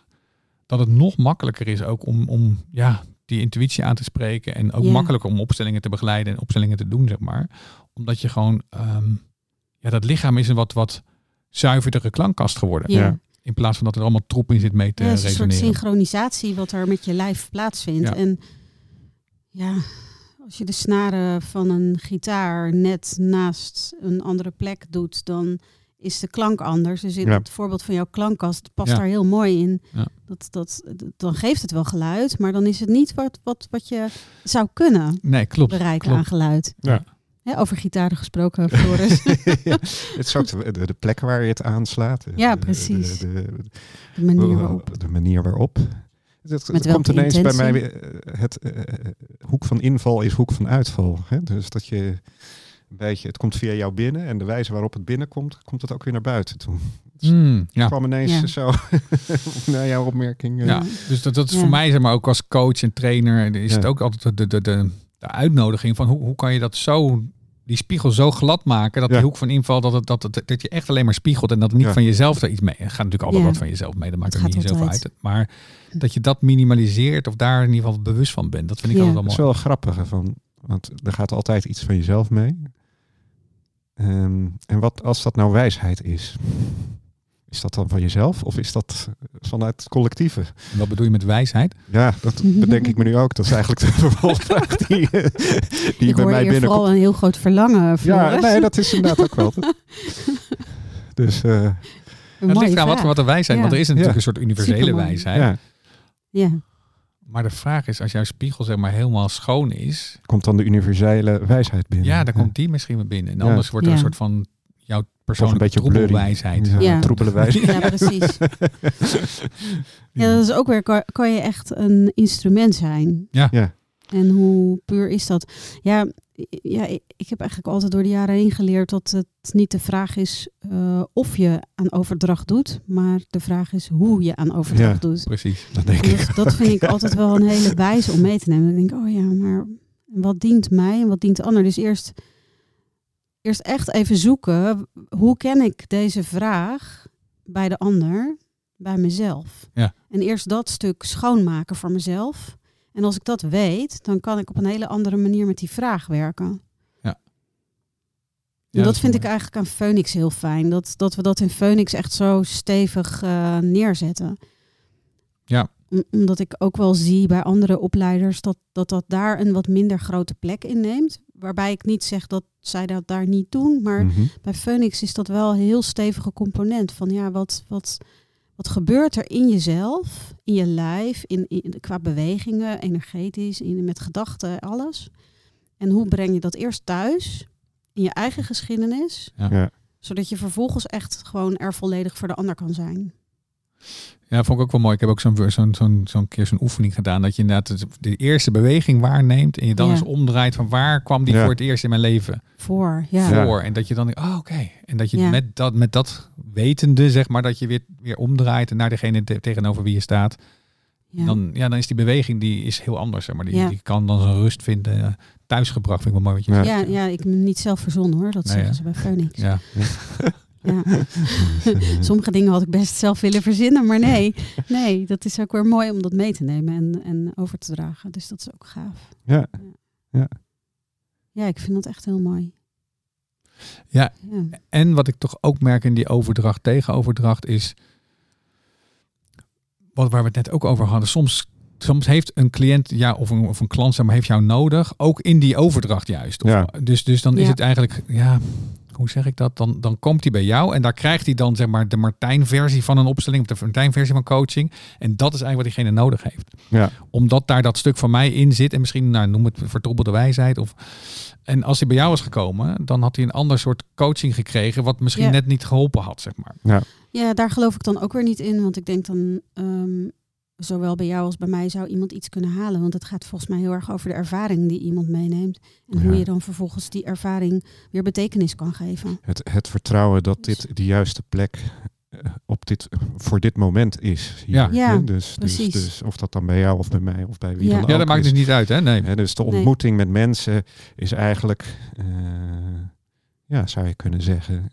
Dat het nog makkelijker is ook om, om ja, die intuïtie aan te spreken. En ook Ja. makkelijker om opstellingen te begeleiden en opstellingen te doen, zeg maar. Omdat je gewoon, ehm, ja, dat lichaam is een wat, wat zuiverdere klankkast geworden. ja. Ja. In plaats van dat er allemaal troep in zit mee te Ja, het is een soort synchronisatie wat er met je lijf plaatsvindt. Ja. En ja, als je de snaren van een gitaar net naast een andere plek doet, dan is de klank anders. Dus in Ja. het voorbeeld van jouw klankkast past Ja. daar heel mooi in. Ja. Dat, dat, dan geeft het wel geluid, maar dan is het niet wat, wat, wat je zou kunnen Nee, klopt. bereiken klopt. aan geluid. Ja. Hè, over gitaren gesproken, Floris. Het is ook de, de, plek waar je het aanslaat. Ja, de- precies. De, de, De manier waarop. de manier waarop. Het, Met het komt ineens bij mij eh, het eh, hoek van inval is hoek van uitval. Hè? Dus dat je een beetje, het komt via jou binnen en de wijze waarop het binnenkomt, komt het ook weer naar buiten toe. Hmm, ja. kwam ineens Ja. zo naar jouw opmerking. eh. Ja, dus dat, dat is Ja. voor mij, zeg maar, ook als coach en trainer, is Ja. het ook altijd de, de, de, de uitnodiging van hoe, hoe kan je dat zo, die spiegel zo glad maken, dat Ja. die hoek van inval, dat, het, dat, het, dat je echt alleen maar spiegelt en dat het niet Ja. van jezelf er iets mee. Er gaat natuurlijk altijd Ja. wat van jezelf mee, dat maakt Het er niet zoveel altijd. uit. Maar dat je dat minimaliseert of daar in ieder geval bewust van bent, dat vind ik Ja. altijd Dat wel is mooi. wel een grappige van, want er gaat altijd iets van jezelf mee. Ehm, en wat als dat nou wijsheid is? Is dat dan van jezelf of is dat vanuit het collectieve? En Wat bedoel je met wijsheid? Ja, dat bedenk ik me nu ook. Dat is eigenlijk de vervolgvraag die, die ik bij mij binnenkomt. vooral een heel groot verlangen. Ja, Floris. nee, dat is inderdaad ook wel. Dus eh, Een het ligt aan wat, wat de wijsheid, Ja. want er is natuurlijk Ja. een soort universele wijsheid. ja, Ja, Maar de vraag is, als jouw spiegel zeg maar helemaal schoon is, komt dan de universele wijsheid binnen. ja, dan komt die misschien weer binnen. En Ja. anders wordt er een soort van jouw persoonlijke troebelwijsheid. Ja, Ja. troebele wijsheid. ja precies. Ja, dat is ook weer, kan, kan je echt een instrument zijn. Ja. Ja. En hoe puur is dat? Ja, ja ik, heb eigenlijk altijd door de jaren heen geleerd dat het niet de vraag is eh, of je aan overdracht doet, maar de vraag is hoe je aan overdracht doet. Precies. Dat denk En ik. dat, dat vind ik altijd wel een hele wijze om mee te nemen. Dan denk ik, oh ja, maar wat dient mij en wat dient de ander? Dus eerst, eerst echt even zoeken, hoe ken ik deze vraag bij de ander, bij mezelf? Ja. En eerst dat stuk schoonmaken voor mezelf. En als ik dat weet, dan kan ik op een hele andere manier met die vraag werken. Ja, En dat vind ik eigenlijk aan Phoenix heel fijn. Dat, dat we dat in Phoenix echt zo stevig eh, neerzetten. Ja. Om- omdat ik ook wel zie bij andere opleiders dat, dat dat daar een wat minder grote plek inneemt. Waarbij ik niet zeg dat zij dat daar niet doen. Maar Mhm. bij Phoenix is dat wel een heel stevige component. Van ja, wat, wat, wat gebeurt er in jezelf, in je lijf, in, in, qua bewegingen, energetisch, in, met gedachten, alles. En hoe breng je dat eerst thuis, in je eigen geschiedenis, Ja. Ja. zodat je vervolgens echt gewoon er volledig voor de ander kan zijn. Ja, vond ik ook wel mooi. Ik heb ook zo'n zo'n zo'n zo'n keer zo'n oefening gedaan. Dat je inderdaad de- eerste beweging waarneemt. En je dan Ja. eens omdraait van waar kwam die Ja. voor het eerst in mijn leven Voor, ja. Voor. En dat je dan denkt, oh oké. En dat je Ja. met, dat, met dat wetende, zeg maar, dat je weer, weer omdraait naar degene te- tegenover wie je staat. Ja. Dan, ja, dan is die beweging die is heel anders. Zeg maar. die, Ja. die kan dan zijn rust vinden. eh, thuisgebracht vind ik wel mooi wat je Ja. zegt. Ja, ja, ik hem niet zelf verzonnen hoor. Dat Nee, zeggen ze bij Phoenix. Ja. Ja. Sommige dingen had ik best zelf willen verzinnen, maar nee. Nee, dat is ook weer mooi om dat mee te nemen en, en over te dragen. Dus dat is ook gaaf. Ja. Ja, ik vind dat echt heel mooi. Ja. Ja. En wat ik toch ook merk in die overdracht tegen overdracht is, wat waar we het net ook over hadden, soms, soms heeft een cliënt ja, of, een, of een klant zeg maar, heeft jou nodig, ook in die overdracht juist. Of, Ja. Dus, dus dan is Ja. het eigenlijk, ja, hoe zeg ik dat? Dan, dan komt hij bij jou en daar krijgt hij dan zeg maar de Martijn-versie van een opstelling, of de Martijn-versie van coaching. En dat is eigenlijk wat diegene nodig heeft. Ja. Omdat daar dat stuk van mij in zit en misschien, nou, noem het vertroebelde wijsheid. Of, en als hij bij jou was gekomen, dan had hij een ander soort coaching gekregen, wat misschien Ja. net niet geholpen had, zeg maar. ja, daar geloof ik dan ook weer niet in. Want ik denk dan, ehm, zowel bij jou als bij mij zou iemand iets kunnen halen. Want het gaat volgens mij heel erg over de ervaring die iemand meeneemt. En hoe je dan vervolgens die ervaring weer betekenis kan geven. Het, het vertrouwen dat dit de juiste plek eh, op dit, voor dit moment is. hier, Ja. Ja, dus, dus, precies. dus of dat dan bij jou of bij mij of bij wie Ja. dan ook Ja, dat maakt is. dus niet uit, hè? Nee. Hè, dus de Nee. ontmoeting met mensen is eigenlijk, eh, ja, zou je kunnen zeggen,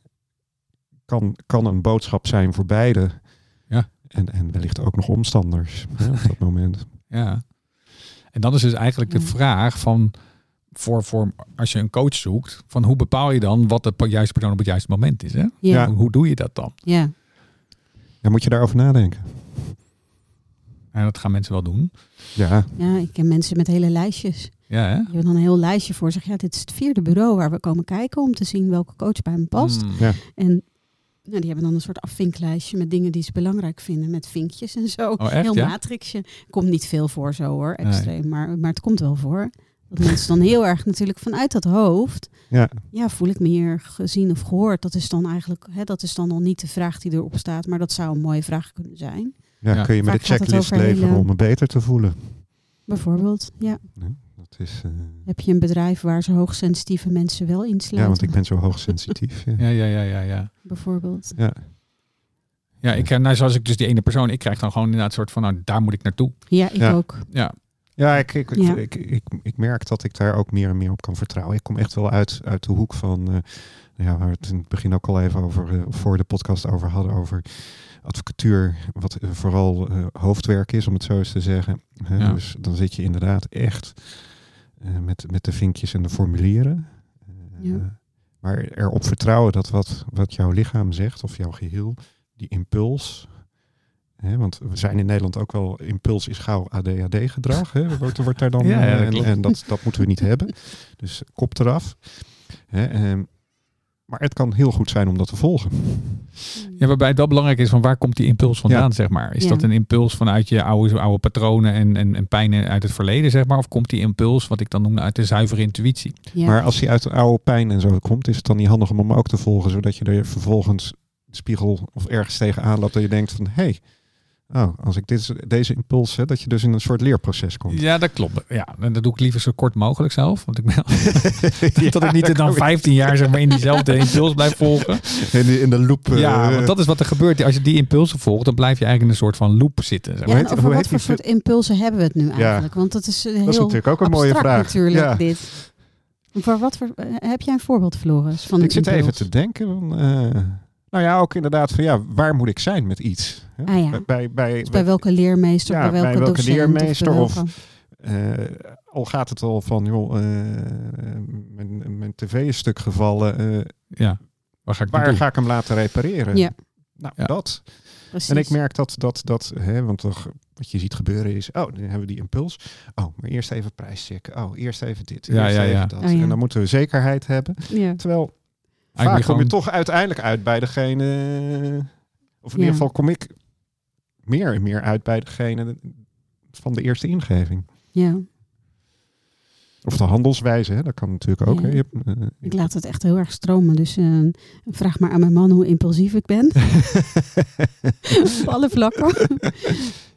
kan, kan een boodschap zijn voor beide. Ja. En, en wellicht ook nog omstanders hè, op dat moment. Ja. En dan is dus eigenlijk de Ja. vraag van, voor, voor als je een coach zoekt, van hoe bepaal je dan wat de juiste persoon op het juiste moment is, hè? Ja, Ja. ja. Hoe, hoe doe je dat dan? ja. Ja, moet je daarover nadenken. En dat gaan mensen wel doen. Ja, ik ken mensen met hele lijstjes. Ja, hè? Je hebt dan een heel lijstje voor zich. Ja, dit is het vierde bureau waar we komen kijken om te zien welke coach bij me past. Mm. Ja. En nou, die hebben dan een soort afvinklijstje met dingen die ze belangrijk vinden. Met vinkjes en zo. Oh, echt, heel ja? matrixje. Komt niet veel voor zo hoor, Nee. extreem. Maar, maar het komt wel voor. Dat mensen dan heel erg natuurlijk vanuit dat hoofd. ja, Ja, voel ik me hier gezien of gehoord? Dat is dan eigenlijk, hè, dat is dan al niet de vraag die erop staat. Maar dat zou een mooie vraag kunnen zijn. ja, Ja. kun je me de checklist leveren hele- om me beter te voelen. Bijvoorbeeld, ja. Dat is, eh, Heb je een bedrijf waar ze hoogsensitieve mensen wel insluiten? ja, want ik ben zo hoogsensitief. Ja. Ja, ja, ja, ja, ja. Bijvoorbeeld. Ja. Ja, ik, eh, nou, zoals ik dus die ene persoon, ik krijg dan gewoon inderdaad een soort van, nou, daar moet ik naartoe. Ja, ik Ja. ook. Ja, Ja, ik, ik, Ja. Ik, ik, ik merk dat ik daar ook meer en meer op kan vertrouwen. Ik kom echt wel uit, uit de hoek van, eh, ja, waar we het in het begin ook al even over, voor de podcast over hadden, over advocatuur, wat vooral eh, hoofdwerk is, om het zo eens te zeggen. Hè, Ja. Dus dan zit je inderdaad echt met, met de vinkjes en de formulieren. Eh, Ja. Maar erop vertrouwen dat wat, wat jouw lichaam zegt, of jouw geheel, die impuls, Hè, want we zijn in Nederland ook wel impuls is gauw ADHD-gedrag. Hè, wordt, wordt daar dan, Ja, eh, en dat, dat moeten we niet hebben. Dus kop eraf. Hè, ehm, maar het kan heel goed zijn om dat te volgen. Ja, waarbij wel belangrijk is van waar komt die impuls vandaan, Ja. zeg maar. Is Ja. dat een impuls vanuit je oude, oude patronen en, en, en pijnen uit het verleden, zeg maar? Of komt die impuls, wat ik dan noem, uit de zuivere intuïtie? Ja. Maar als hij uit de oude pijn en zo komt, is het dan niet handig om hem ook te volgen, zodat je er vervolgens de spiegel of ergens tegenaan loopt dat je denkt van, hé, hey, oh, als ik dit, deze impuls, hè, dat je dus in een soort leerproces komt. Ja, dat klopt. Ja, en dat doe ik liever zo kort mogelijk zelf. Want ik ben Ja, dat ik niet dan kom ik. 15 jaar zeg maar, in diezelfde impuls blijf volgen. in de, in de loop. eh, Ja, want dat is wat er gebeurt. Als je die impulsen volgt, dan blijf je eigenlijk in een soort van loop zitten. Zeg Ja, maar. en heet- over hoe wat heet voor die soort impulsen hebben we het nu eigenlijk? Want dat is, eh, heel dat is natuurlijk ook een mooie vraag. natuurlijk, Ja. dit. Voor wat voor, eh, heb jij een voorbeeld, Floris, van Ik zit impuls? even te denken. Van, eh, nou ja, ook inderdaad van ja, waar moet ik zijn met iets? Hè? Ah ja. Bij, bij, bij, Dus bij welke leermeester, Ja, bij welke, bij welke docent? leermeester of, eh, al gaat het al van, joh, eh, mijn, mijn tv is stuk gevallen. eh, Ja, waar ga ik waar ga ik hem laten repareren? Ja. Nou, Ja. dat. Precies. En ik merk dat, dat, dat hè, want toch, wat je ziet gebeuren is, oh, dan hebben we die impuls. Oh, maar eerst even prijschecken. Oh, eerst even dit. Ja, eerst ja, even ja. dat. Oh, ja. En dan moeten we zekerheid hebben. Ja. Terwijl vaak kom je toch uiteindelijk uit bij degene, of in Ja. ieder geval kom ik meer en meer uit bij degene van de eerste ingeving. ja, Of de handelswijze, hè? dat kan natuurlijk ook. Ja. hè. Je hebt, eh, ik laat het echt heel erg stromen. Dus eh, vraag maar aan mijn man hoe impulsief ik ben. op alle vlakken.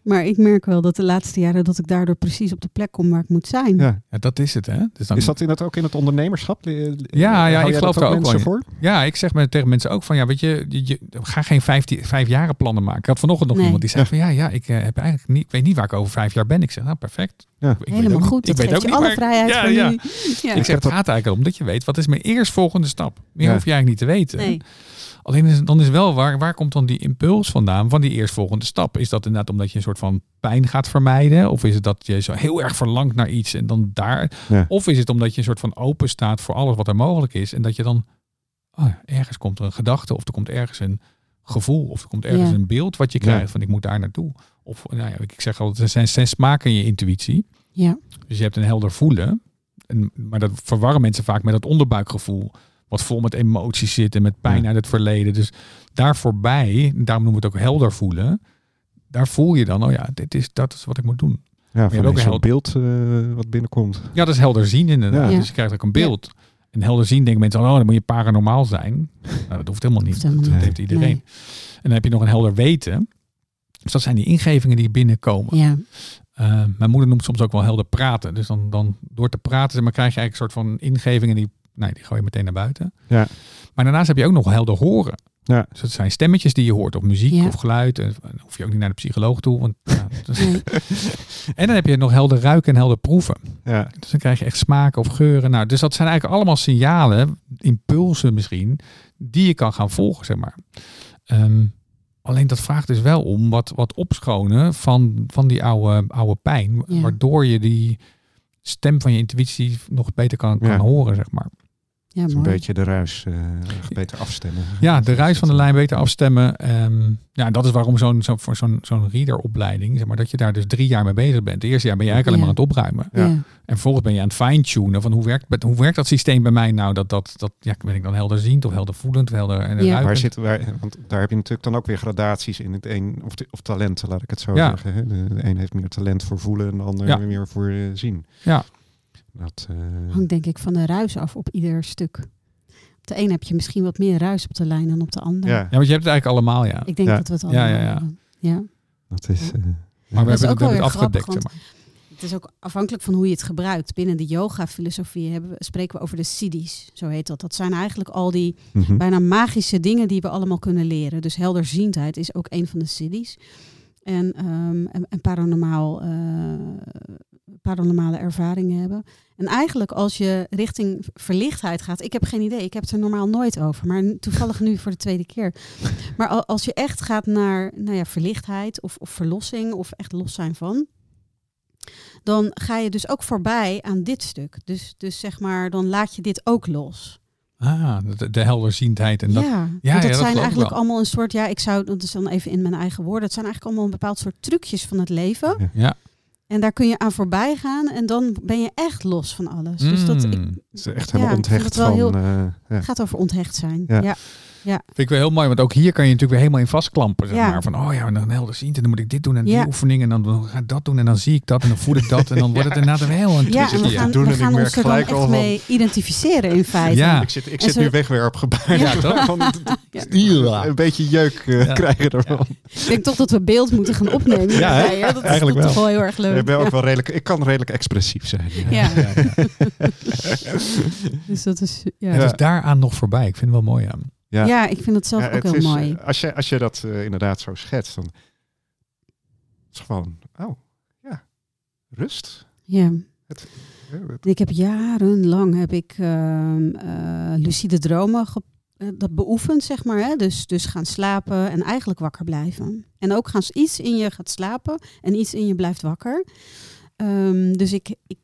Maar ik merk wel dat de laatste jaren dat ik daardoor precies op de plek kom waar ik moet zijn. ja. Ja, dat is het, hè? Dus dan, Is dat in het, ook in het ondernemerschap? Ja, hou ja, jij ik geloof daar ook wel voor. Ja, ik zeg me tegen mensen ook van, ja, weet je, je, je- ga geen vijftien, vijf jaren plannen maken. Ik had vanochtend nog Nee. iemand die zei van, ja, ja, ik eh, heb eigenlijk niet, ik weet niet waar ik over vijf jaar ben. Ik zeg, nou, perfect. Ja. Ik weet Helemaal ook niet- goed. Ik Dat weet geeft ook je niet alle waar- vrijheid ja, van ja. Ja. Ik zeg, het gaat eigenlijk om dat je weet, wat is mijn eerstvolgende stap? Meer Ja. hoef je eigenlijk niet te weten. Nee. Alleen is, dan is wel waar, waar komt dan die impuls vandaan van die eerstvolgende stap? Is dat inderdaad omdat je een soort van pijn gaat vermijden? Of is het dat je zo heel erg verlangt naar iets en dan daar? Ja. Of is het omdat je een soort van open staat voor alles wat er mogelijk is en dat je dan oh ergens komt er een gedachte of er komt ergens een gevoel of er komt ergens Ja. een beeld wat je Ja. krijgt van ik moet daar naartoe. Of nou ja, ik zeg altijd, er zijn zes smaken in je intuïtie. Ja. Dus je hebt een helder voelen. En, maar dat verwarren mensen vaak met dat onderbuikgevoel. Wat vol met emoties zit en met pijn Ja. uit het verleden. Dus daar voorbij, daarom noemen we het ook helder voelen. Daar voel je dan, oh ja, dit is, dat is wat ik moet doen. Ja, hebt van ook een hel- beeld eh, wat binnenkomt. Ja, dat is helder zien inderdaad. Ja. Dus je krijgt ook een beeld. En helder zien denken mensen, oh, dan moet je paranormaal zijn. Nou, dat hoeft helemaal niet. Dat niet. heeft iedereen. Nee. En dan heb je nog een helder weten. Dus dat zijn die ingevingen die binnenkomen. Ja. Uh, mijn moeder noemt soms ook wel helder praten. Dus dan, dan door te praten maar, krijg je eigenlijk een soort van ingevingen die, nee, die gooi je meteen naar buiten. Ja. Maar daarnaast heb je ook nog helder horen. Ja. Dus het zijn stemmetjes die je hoort, of muziek Ja. of geluid. En dan hoef je ook niet naar de psycholoog toe. Want, ja, dat Nee. en dan heb je nog helder ruiken en helder proeven. Ja. Dus dan krijg je echt smaken of geuren. Nou, dus dat zijn eigenlijk allemaal signalen, impulsen misschien, die je kan gaan volgen, zeg maar. Ehm, alleen dat vraagt dus wel om wat, wat opschonen van, van die oude, oude pijn. Ja. Waardoor je die stem van je intuïtie nog beter kan, kan Ja. horen, zeg maar. Ja, Dus een mooi. beetje de ruis eh, beter afstemmen. Ja, de ruis van de lijn beter afstemmen. Ehm, ja, dat is waarom zo'n zo, voor zo'n zo'n readeropleiding, zeg maar, dat je daar dus drie jaar mee bezig bent. Het eerste jaar ben je eigenlijk alleen maar aan het opruimen. Ja. En vervolgens ben je aan het fine-tunen van hoe werkt, hoe werkt dat systeem bij mij nou? Dat, dat, dat ja, ben ik dan helderziend of helder voelend of helder en Ja. Waar zitten wij? Want daar heb je natuurlijk dan ook weer gradaties in het een of, de- of talenten, laat ik het zo Ja. zeggen. Hè? De, de een heeft meer talent voor voelen en de ander Ja. meer voor eh, zien. Ja. Dat, eh, Hangt denk ik van de ruis af op ieder stuk. Op de een heb je misschien wat meer ruis op de lijn dan op de ander. ja, Ja, want je hebt het eigenlijk allemaal, ja. Ik denk Ja. dat we het Ja, allemaal ja, ja. hebben. Ja. dat is. eh, Maar we Dat hebben, ook het- het grappig, afgedekt, maar. Het is ook afhankelijk van hoe je het gebruikt. Binnen de yoga-filosofie hebben we, spreken we over de siddhis, zo heet dat. Dat zijn eigenlijk al die Mhm. bijna magische dingen die we allemaal kunnen leren. Dus helderziendheid is ook een van de siddhis. En, ehm, en, en paranormaal, eh, paranormale ervaringen hebben. En eigenlijk als je richting verlichtheid gaat, ik heb geen idee, ik heb het er normaal nooit over, maar toevallig nu voor de tweede keer. Maar al- als je echt gaat naar nou ja, verlichtheid of, of verlossing of echt los zijn van, dan ga je dus ook voorbij aan dit stuk. Dus, dus zeg maar, dan laat je dit ook los. Ah, de, de helderziendheid en dat. ja, ja, want ja, dat dat zijn eigenlijk wel. allemaal een soort, ja, ik zou, dat is dan even in mijn eigen woorden, het zijn eigenlijk allemaal een bepaald soort trucjes van het leven. Ja. En daar kun je aan voorbij gaan en dan ben je echt los van alles. Dus dat ik, Mm. Het is echt helemaal ik onthecht het wel van... heel- eh, ja. gaat over onthecht zijn. Ja. Ja. Vind ik wel heel mooi, want ook hier kan je natuurlijk weer helemaal in vastklampen. Zeg Ja. maar. Van, oh ja, dan helderziend en dan moet ik dit doen en die Ja. oefening en dan ga ik dat doen en dan zie ik dat en dan voel ik dat en dan wordt het inderdaad een heel een Ja, en trucje. we gaan, doen we en ik gaan merk ons er dan gelijk echt al van- mee identificeren in feite. Ja. Ik zit, ik zit ze- nu wegwerpgebaar. Ja, toch? Van- Ja. Ja. Een beetje jeuk eh, Ja. krijgen ervan. Ik denk toch dat we beeld moeten gaan opnemen. Ja, hè? Dat is Eigenlijk toch wel. toch wel heel erg leuk. Ik, ben ook Ja. wel redelijk, ik kan redelijk expressief zijn. Ja. Ja. Dus dat is, ja. Het Ja. is daaraan nog voorbij. Ik vind het wel mooi aan. Ja. ik vind het zelf Ja, ook heel is, mooi. eh, Als je, als je dat eh, inderdaad zo schetst, dan is het gewoon, oh, ja, rust. Ja. Ja, het- Ik heb jarenlang heb ik ehm, eh, lucide dromen ge- dat beoefend, zeg maar. Hè? Dus, dus gaan slapen en eigenlijk wakker blijven. En ook gaan iets in je gaat slapen en iets in je blijft wakker. Ehm, dus ik, ik,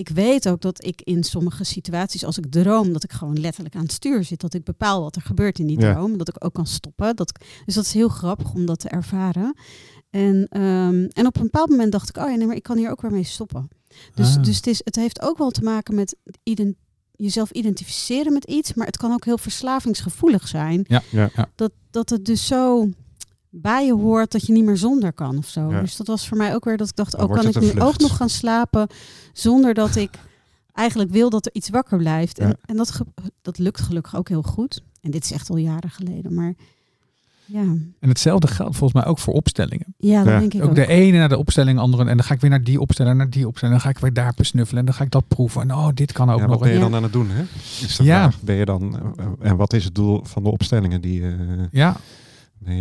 ik weet ook dat ik in sommige situaties, als ik droom, dat ik gewoon letterlijk aan het stuur zit. Dat ik bepaal wat er gebeurt in die Ja. droom. Dat ik ook kan stoppen. Dat ik, dus dat is heel grappig om dat te ervaren. En, ehm, en op een bepaald moment dacht ik, oh ja, nee, maar ik kan hier ook weer mee stoppen. Dus, Ah. dus het, is, het heeft ook wel te maken met ident- jezelf identificeren met iets, maar het kan ook heel verslavingsgevoelig zijn. Ja, ja, ja. Dat, dat het dus zo bij je hoort dat je niet meer zonder kan of zo. Ja. Dus dat was voor mij ook weer dat ik dacht, oh, kan ik nu ook nog gaan slapen zonder dat ik eigenlijk wil dat er iets wakker blijft. En, Ja. en dat, ge- dat lukt gelukkig ook heel goed. En dit is echt al jaren geleden, maar ja, En hetzelfde geldt volgens mij ook voor opstellingen. ja dat Ja. denk ik Ook ook. de ene naar de opstelling, andere. En dan ga ik weer naar die opstelling, naar die opstelling. Dan ga ik weer daar besnuffelen. En dan ga ik dat proeven. En oh, dit kan ook ja, nog. wat ben je Ja. dan aan het doen? Hè? Is Ja. Ben je dan, eh, en wat is het doel van de opstellingen? Die, eh, Ja,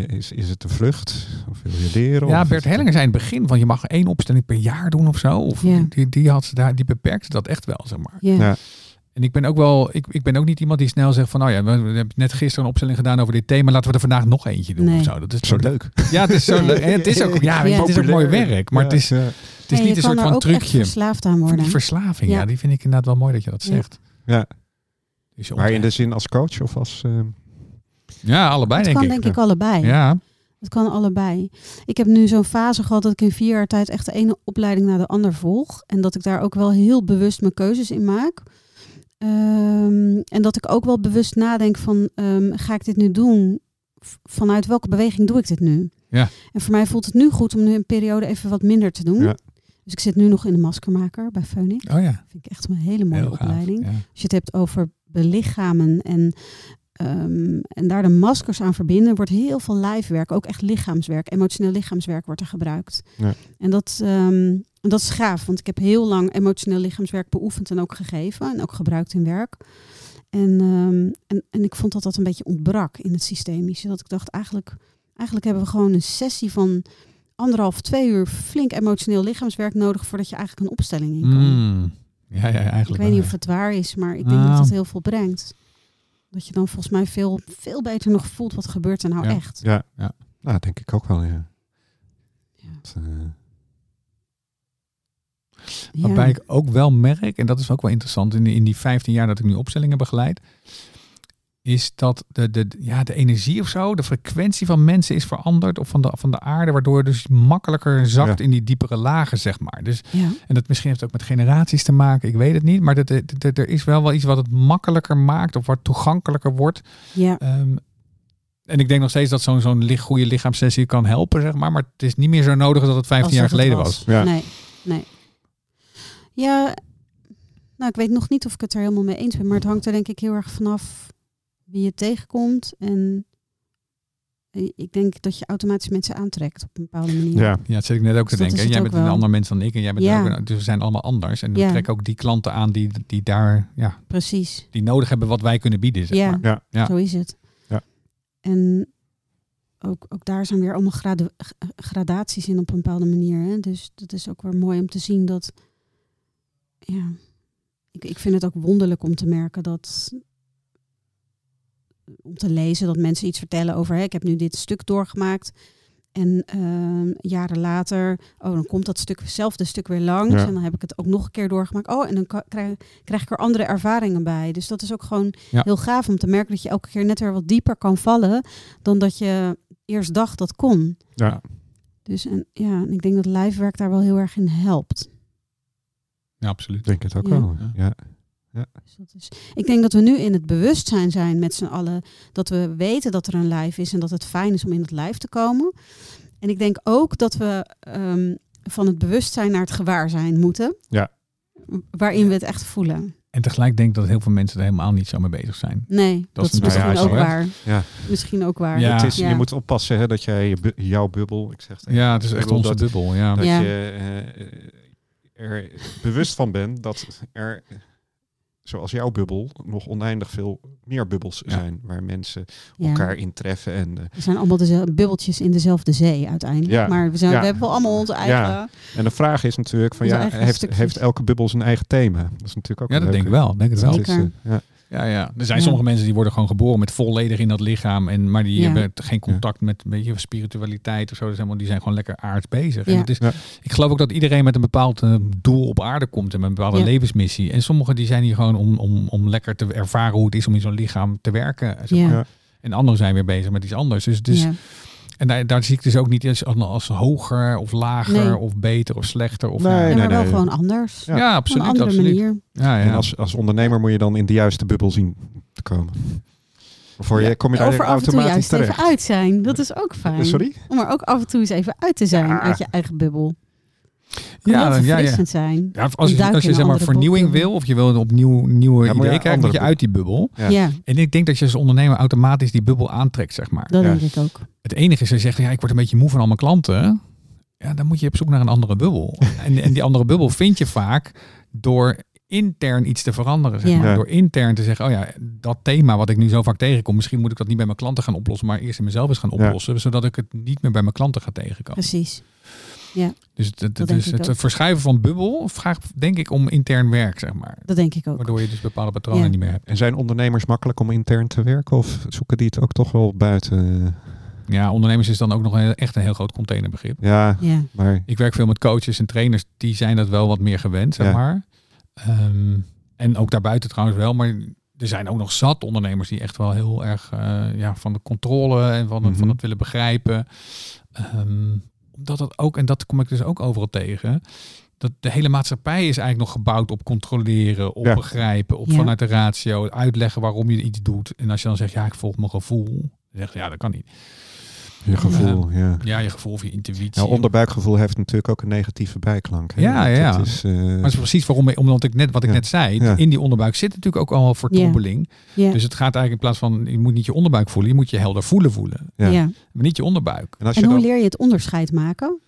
is, is het een vlucht? Of wil je leren? ja Bert Hellinger zei in het begin van je mag één opstelling per jaar doen of zo. Of Ja. die, die, had ze daar, die beperkte dat echt wel, zeg maar. Ja. Ja. En ik ben ook wel, ik, ik ben ook niet iemand die snel zegt van, oh ja, we, we hebben net gisteren een opstelling gedaan over dit thema, laten we er vandaag nog eentje doen Nee. of zo. Dat is Zo leuk. Ja, het is zo leuk. En het is ook, ja, Ja. het is ook mooi werk, maar Ja, het is, het is Ja, niet een soort van ook echt trucje. verslaafd aan Die worden. verslaving, ja. Ja. die vind ik inderdaad wel mooi dat je dat zegt. Ja. Dus je Maar in de zin als coach of als... eh, Ja, allebei Het denk kan ik. denk ik allebei. Ja, Het kan allebei. Ik heb nu zo'n fase gehad dat ik in vier jaar tijd echt de ene opleiding naar de ander volg. En dat ik daar ook wel heel bewust mijn keuzes in maak. Ehm, en dat ik ook wel bewust nadenk van, ehm, ga ik dit nu doen? Vanuit welke beweging doe ik dit nu? Ja. En voor mij voelt het nu goed om nu een periode even wat minder te doen. Ja. Dus ik zit nu nog in de maskermaker bij Phoenix. oh ja. vind ik echt een hele mooie Heel gaaf. opleiding. Ja. Als je het hebt over belichamen en, ehm, en daar de maskers aan verbinden, wordt heel veel lijfwerk, ook echt lichaamswerk, emotioneel lichaamswerk wordt er gebruikt. Ja. En dat, en dat is gaaf, want ik heb heel lang emotioneel lichaamswerk beoefend en ook gegeven en ook gebruikt in werk. En, ehm, en, en ik vond dat dat een beetje ontbrak in het systemische. Dat ik dacht, eigenlijk, eigenlijk hebben we gewoon een sessie van anderhalf, twee uur flink emotioneel lichaamswerk nodig voordat je eigenlijk een opstelling in kan. Mm. Ja, ja, Ik eigenlijk weet niet of het waar is, maar ik denk Nou. dat het heel veel brengt. Dat je dan volgens mij veel, veel beter nog voelt wat gebeurt er nou Ja. echt. ja. Ja. Nou, denk ik ook wel, ja. Ja. Dat, eh, Ja. Waarbij ik ook wel merk, en dat is ook wel interessant in die, in die 15 jaar dat ik nu opstellingen begeleid, is dat de, de, ja, de energie of zo, de frequentie van mensen is veranderd of van de, van de aarde, waardoor je dus makkelijker zakt Ja. in die diepere lagen, zeg maar. Dus, Ja. en dat misschien heeft het ook met generaties te maken, ik weet het niet, maar dat, dat- dat- er is wel wel iets wat het makkelijker maakt of wat toegankelijker wordt. Ja. Ehm, en ik denk nog steeds dat zo'n zo'n lich- goede lichaamssessie kan helpen, zeg maar. Maar het is niet meer zo nodig als dat het 15 Als jaar het geleden was. Ja. Nee, nee. Ja, nou ik weet nog niet of ik het er helemaal mee eens ben, maar het hangt er denk ik heel erg vanaf wie je tegenkomt en ik denk dat je automatisch mensen aantrekt op een bepaalde manier. Ja, Ja, dat zit ik net ook te Dus denken. Jij bent een wel. ander mens dan ik en jij bent Ja. ook een- dus we zijn allemaal anders. En we Ja. trekken ook die klanten aan die, die daar, ja, Precies. die nodig hebben wat wij kunnen bieden. Zeg Ja. maar. Ja. Ja. Zo is het. Ja. En ook, ook daar zijn weer allemaal grada- g- gradaties in op een bepaalde manier. Hè? Dus dat is ook weer mooi om te zien dat. Ja, ik, ik vind het ook wonderlijk om te merken dat. Om te lezen dat mensen iets vertellen over. Hè, ik heb nu dit stuk doorgemaakt. En ehm, jaren later, oh, dan komt dat stuk, hetzelfde stuk weer langs. Ja. En dan heb ik het ook nog een keer doorgemaakt. Oh, en dan krijg, krijg ik er andere ervaringen bij. Dus dat is ook gewoon Ja. heel gaaf om te merken dat je elke keer net weer wat dieper kan vallen dan dat je eerst dacht dat kon. ja. Dus en, ja, en ik denk dat lijfwerk daar wel heel erg in helpt. Ja, absoluut. ik denk het ook Ja. wel. Ja. Dus dat is, ik denk dat we nu in het bewustzijn zijn met z'n allen. Dat we weten dat er een lijf is en dat het fijn is om in het lijf te komen. En ik denk ook dat we ehm, van het bewustzijn naar het gewaarzijn moeten. Ja. Waarin we het echt voelen. En tegelijk denk ik dat heel veel mensen er helemaal niet zo mee bezig zijn. Nee, dat, is is misschien ook waar. Ja. Misschien ook waar. Ja. Het is, Ja. Je moet oppassen hè, dat jij bu- jouw bubbel, ik zeg het Ja, het is echt onze dat, bubbel. Ja. dat Ja. je eh, er bewust van bent dat er, zoals jouw bubbel, nog oneindig veel meer bubbels Ja. zijn waar mensen Ja. elkaar in treffen. En, eh, We zijn allemaal dezelfde bubbeltjes in dezelfde zee uiteindelijk. Ja. Maar we, zijn, Ja. we hebben wel allemaal onze eigen... Ja. en de vraag is natuurlijk van ja, heeft, stukjes. heeft elke bubbel zijn eigen thema? Dat is natuurlijk ook Ja, een dat denk ik wel. Denk het wel. Zeker. eh, ja. Ja, ja. Er zijn Ja. sommige mensen die worden gewoon geboren met volledig in dat lichaam. En, maar die Ja. hebben geen contact met een beetje spiritualiteit of zo. Dus helemaal, die zijn gewoon lekker aards bezig. En het is, Ja. Ik geloof ook dat iedereen met een bepaald eh, doel op aarde komt. En met een bepaalde Ja. levensmissie. En sommigen die zijn hier gewoon om, om, om lekker te ervaren hoe het is om in zo'n lichaam te werken. Zeg maar. Ja. En anderen zijn weer bezig met iets anders. Dus, dus, ja. En daar, daar zie ik dus ook niet als, als hoger of lager Nee. of beter of slechter. Of Nee, ja, Ja, nee, maar wel nee. gewoon anders. ja, Op een absoluut. andere absoluut. manier. Ja, En als, als ondernemer moet je dan in de juiste bubbel zien te komen. Voor je kom je daar automatisch juist terecht. even uit zijn. Dat is ook fijn. Sorry? Om er ook af en toe eens even uit te zijn Ja. uit je eigen bubbel. Kan Ja, ja, ja. verfrissend zijn. Ja, als je, als je zeg maar vernieuwing wil of je wil opnieuw nieuwe Ja, ideeën krijgen, moet je uit die bubbel. Ja. Ja, En ik denk dat je als ondernemer automatisch die bubbel aantrekt, zeg maar. dat Ja. denk ik ook. Het enige is, als je zegt, ja, ik word een beetje moe van al mijn klanten. Ja, dan moet je op zoek naar een andere bubbel. en, en die andere bubbel vind je vaak door intern iets te veranderen. Zeg Ja. maar. Ja. Door intern te zeggen, oh ja, dat thema wat ik nu zo vaak tegenkom, misschien moet ik dat niet bij mijn klanten gaan oplossen, maar eerst in mezelf eens gaan Ja. oplossen, zodat ik het niet meer bij mijn klanten ga tegenkomen. Precies. Dus het, het, Dat dus het ook. verschuiven van bubbel vraagt denk ik om intern werk, zeg maar. Dat denk ik ook. Waardoor je dus bepaalde patronen Ja. niet meer hebt. En zijn ondernemers makkelijk om intern te werken of zoeken die het ook toch wel buiten? Ja, ondernemers is dan ook nog een, echt een heel groot containerbegrip. Ja, Ja. maar Ik werk veel met coaches en trainers, die zijn dat wel wat meer gewend, zeg Ja. maar. Ehm, en ook daarbuiten trouwens wel, maar er zijn ook nog zat ondernemers die echt wel heel erg eh, ja, van de controle en van, het, van Mhm. het willen begrijpen. Ehm, omdat het ook, en dat kom ik dus ook overal tegen, dat de hele maatschappij is eigenlijk nog gebouwd op controleren, op Ja. begrijpen, op Ja. vanuit de ratio, uitleggen waarom je iets doet. En als je dan zegt, ja, ik volg mijn gevoel, dan zeg je, ja, dat kan niet. Je gevoel, ja. Ja, je gevoel of je intuïtie. Nou, onderbuikgevoel heeft natuurlijk ook een negatieve bijklank. hè. Ja, Dat ja. Is, eh, Maar dat is precies waarom, omdat ik net, wat ik Ja. net zei, Ja. in die onderbuik zit natuurlijk ook al vertrobbeling. Ja. Dus het gaat eigenlijk in plaats van, je moet niet je onderbuik voelen, je moet je helder voelen voelen. ja. ja. Maar niet je onderbuik. En als En je hoe dan, leer je het onderscheid maken?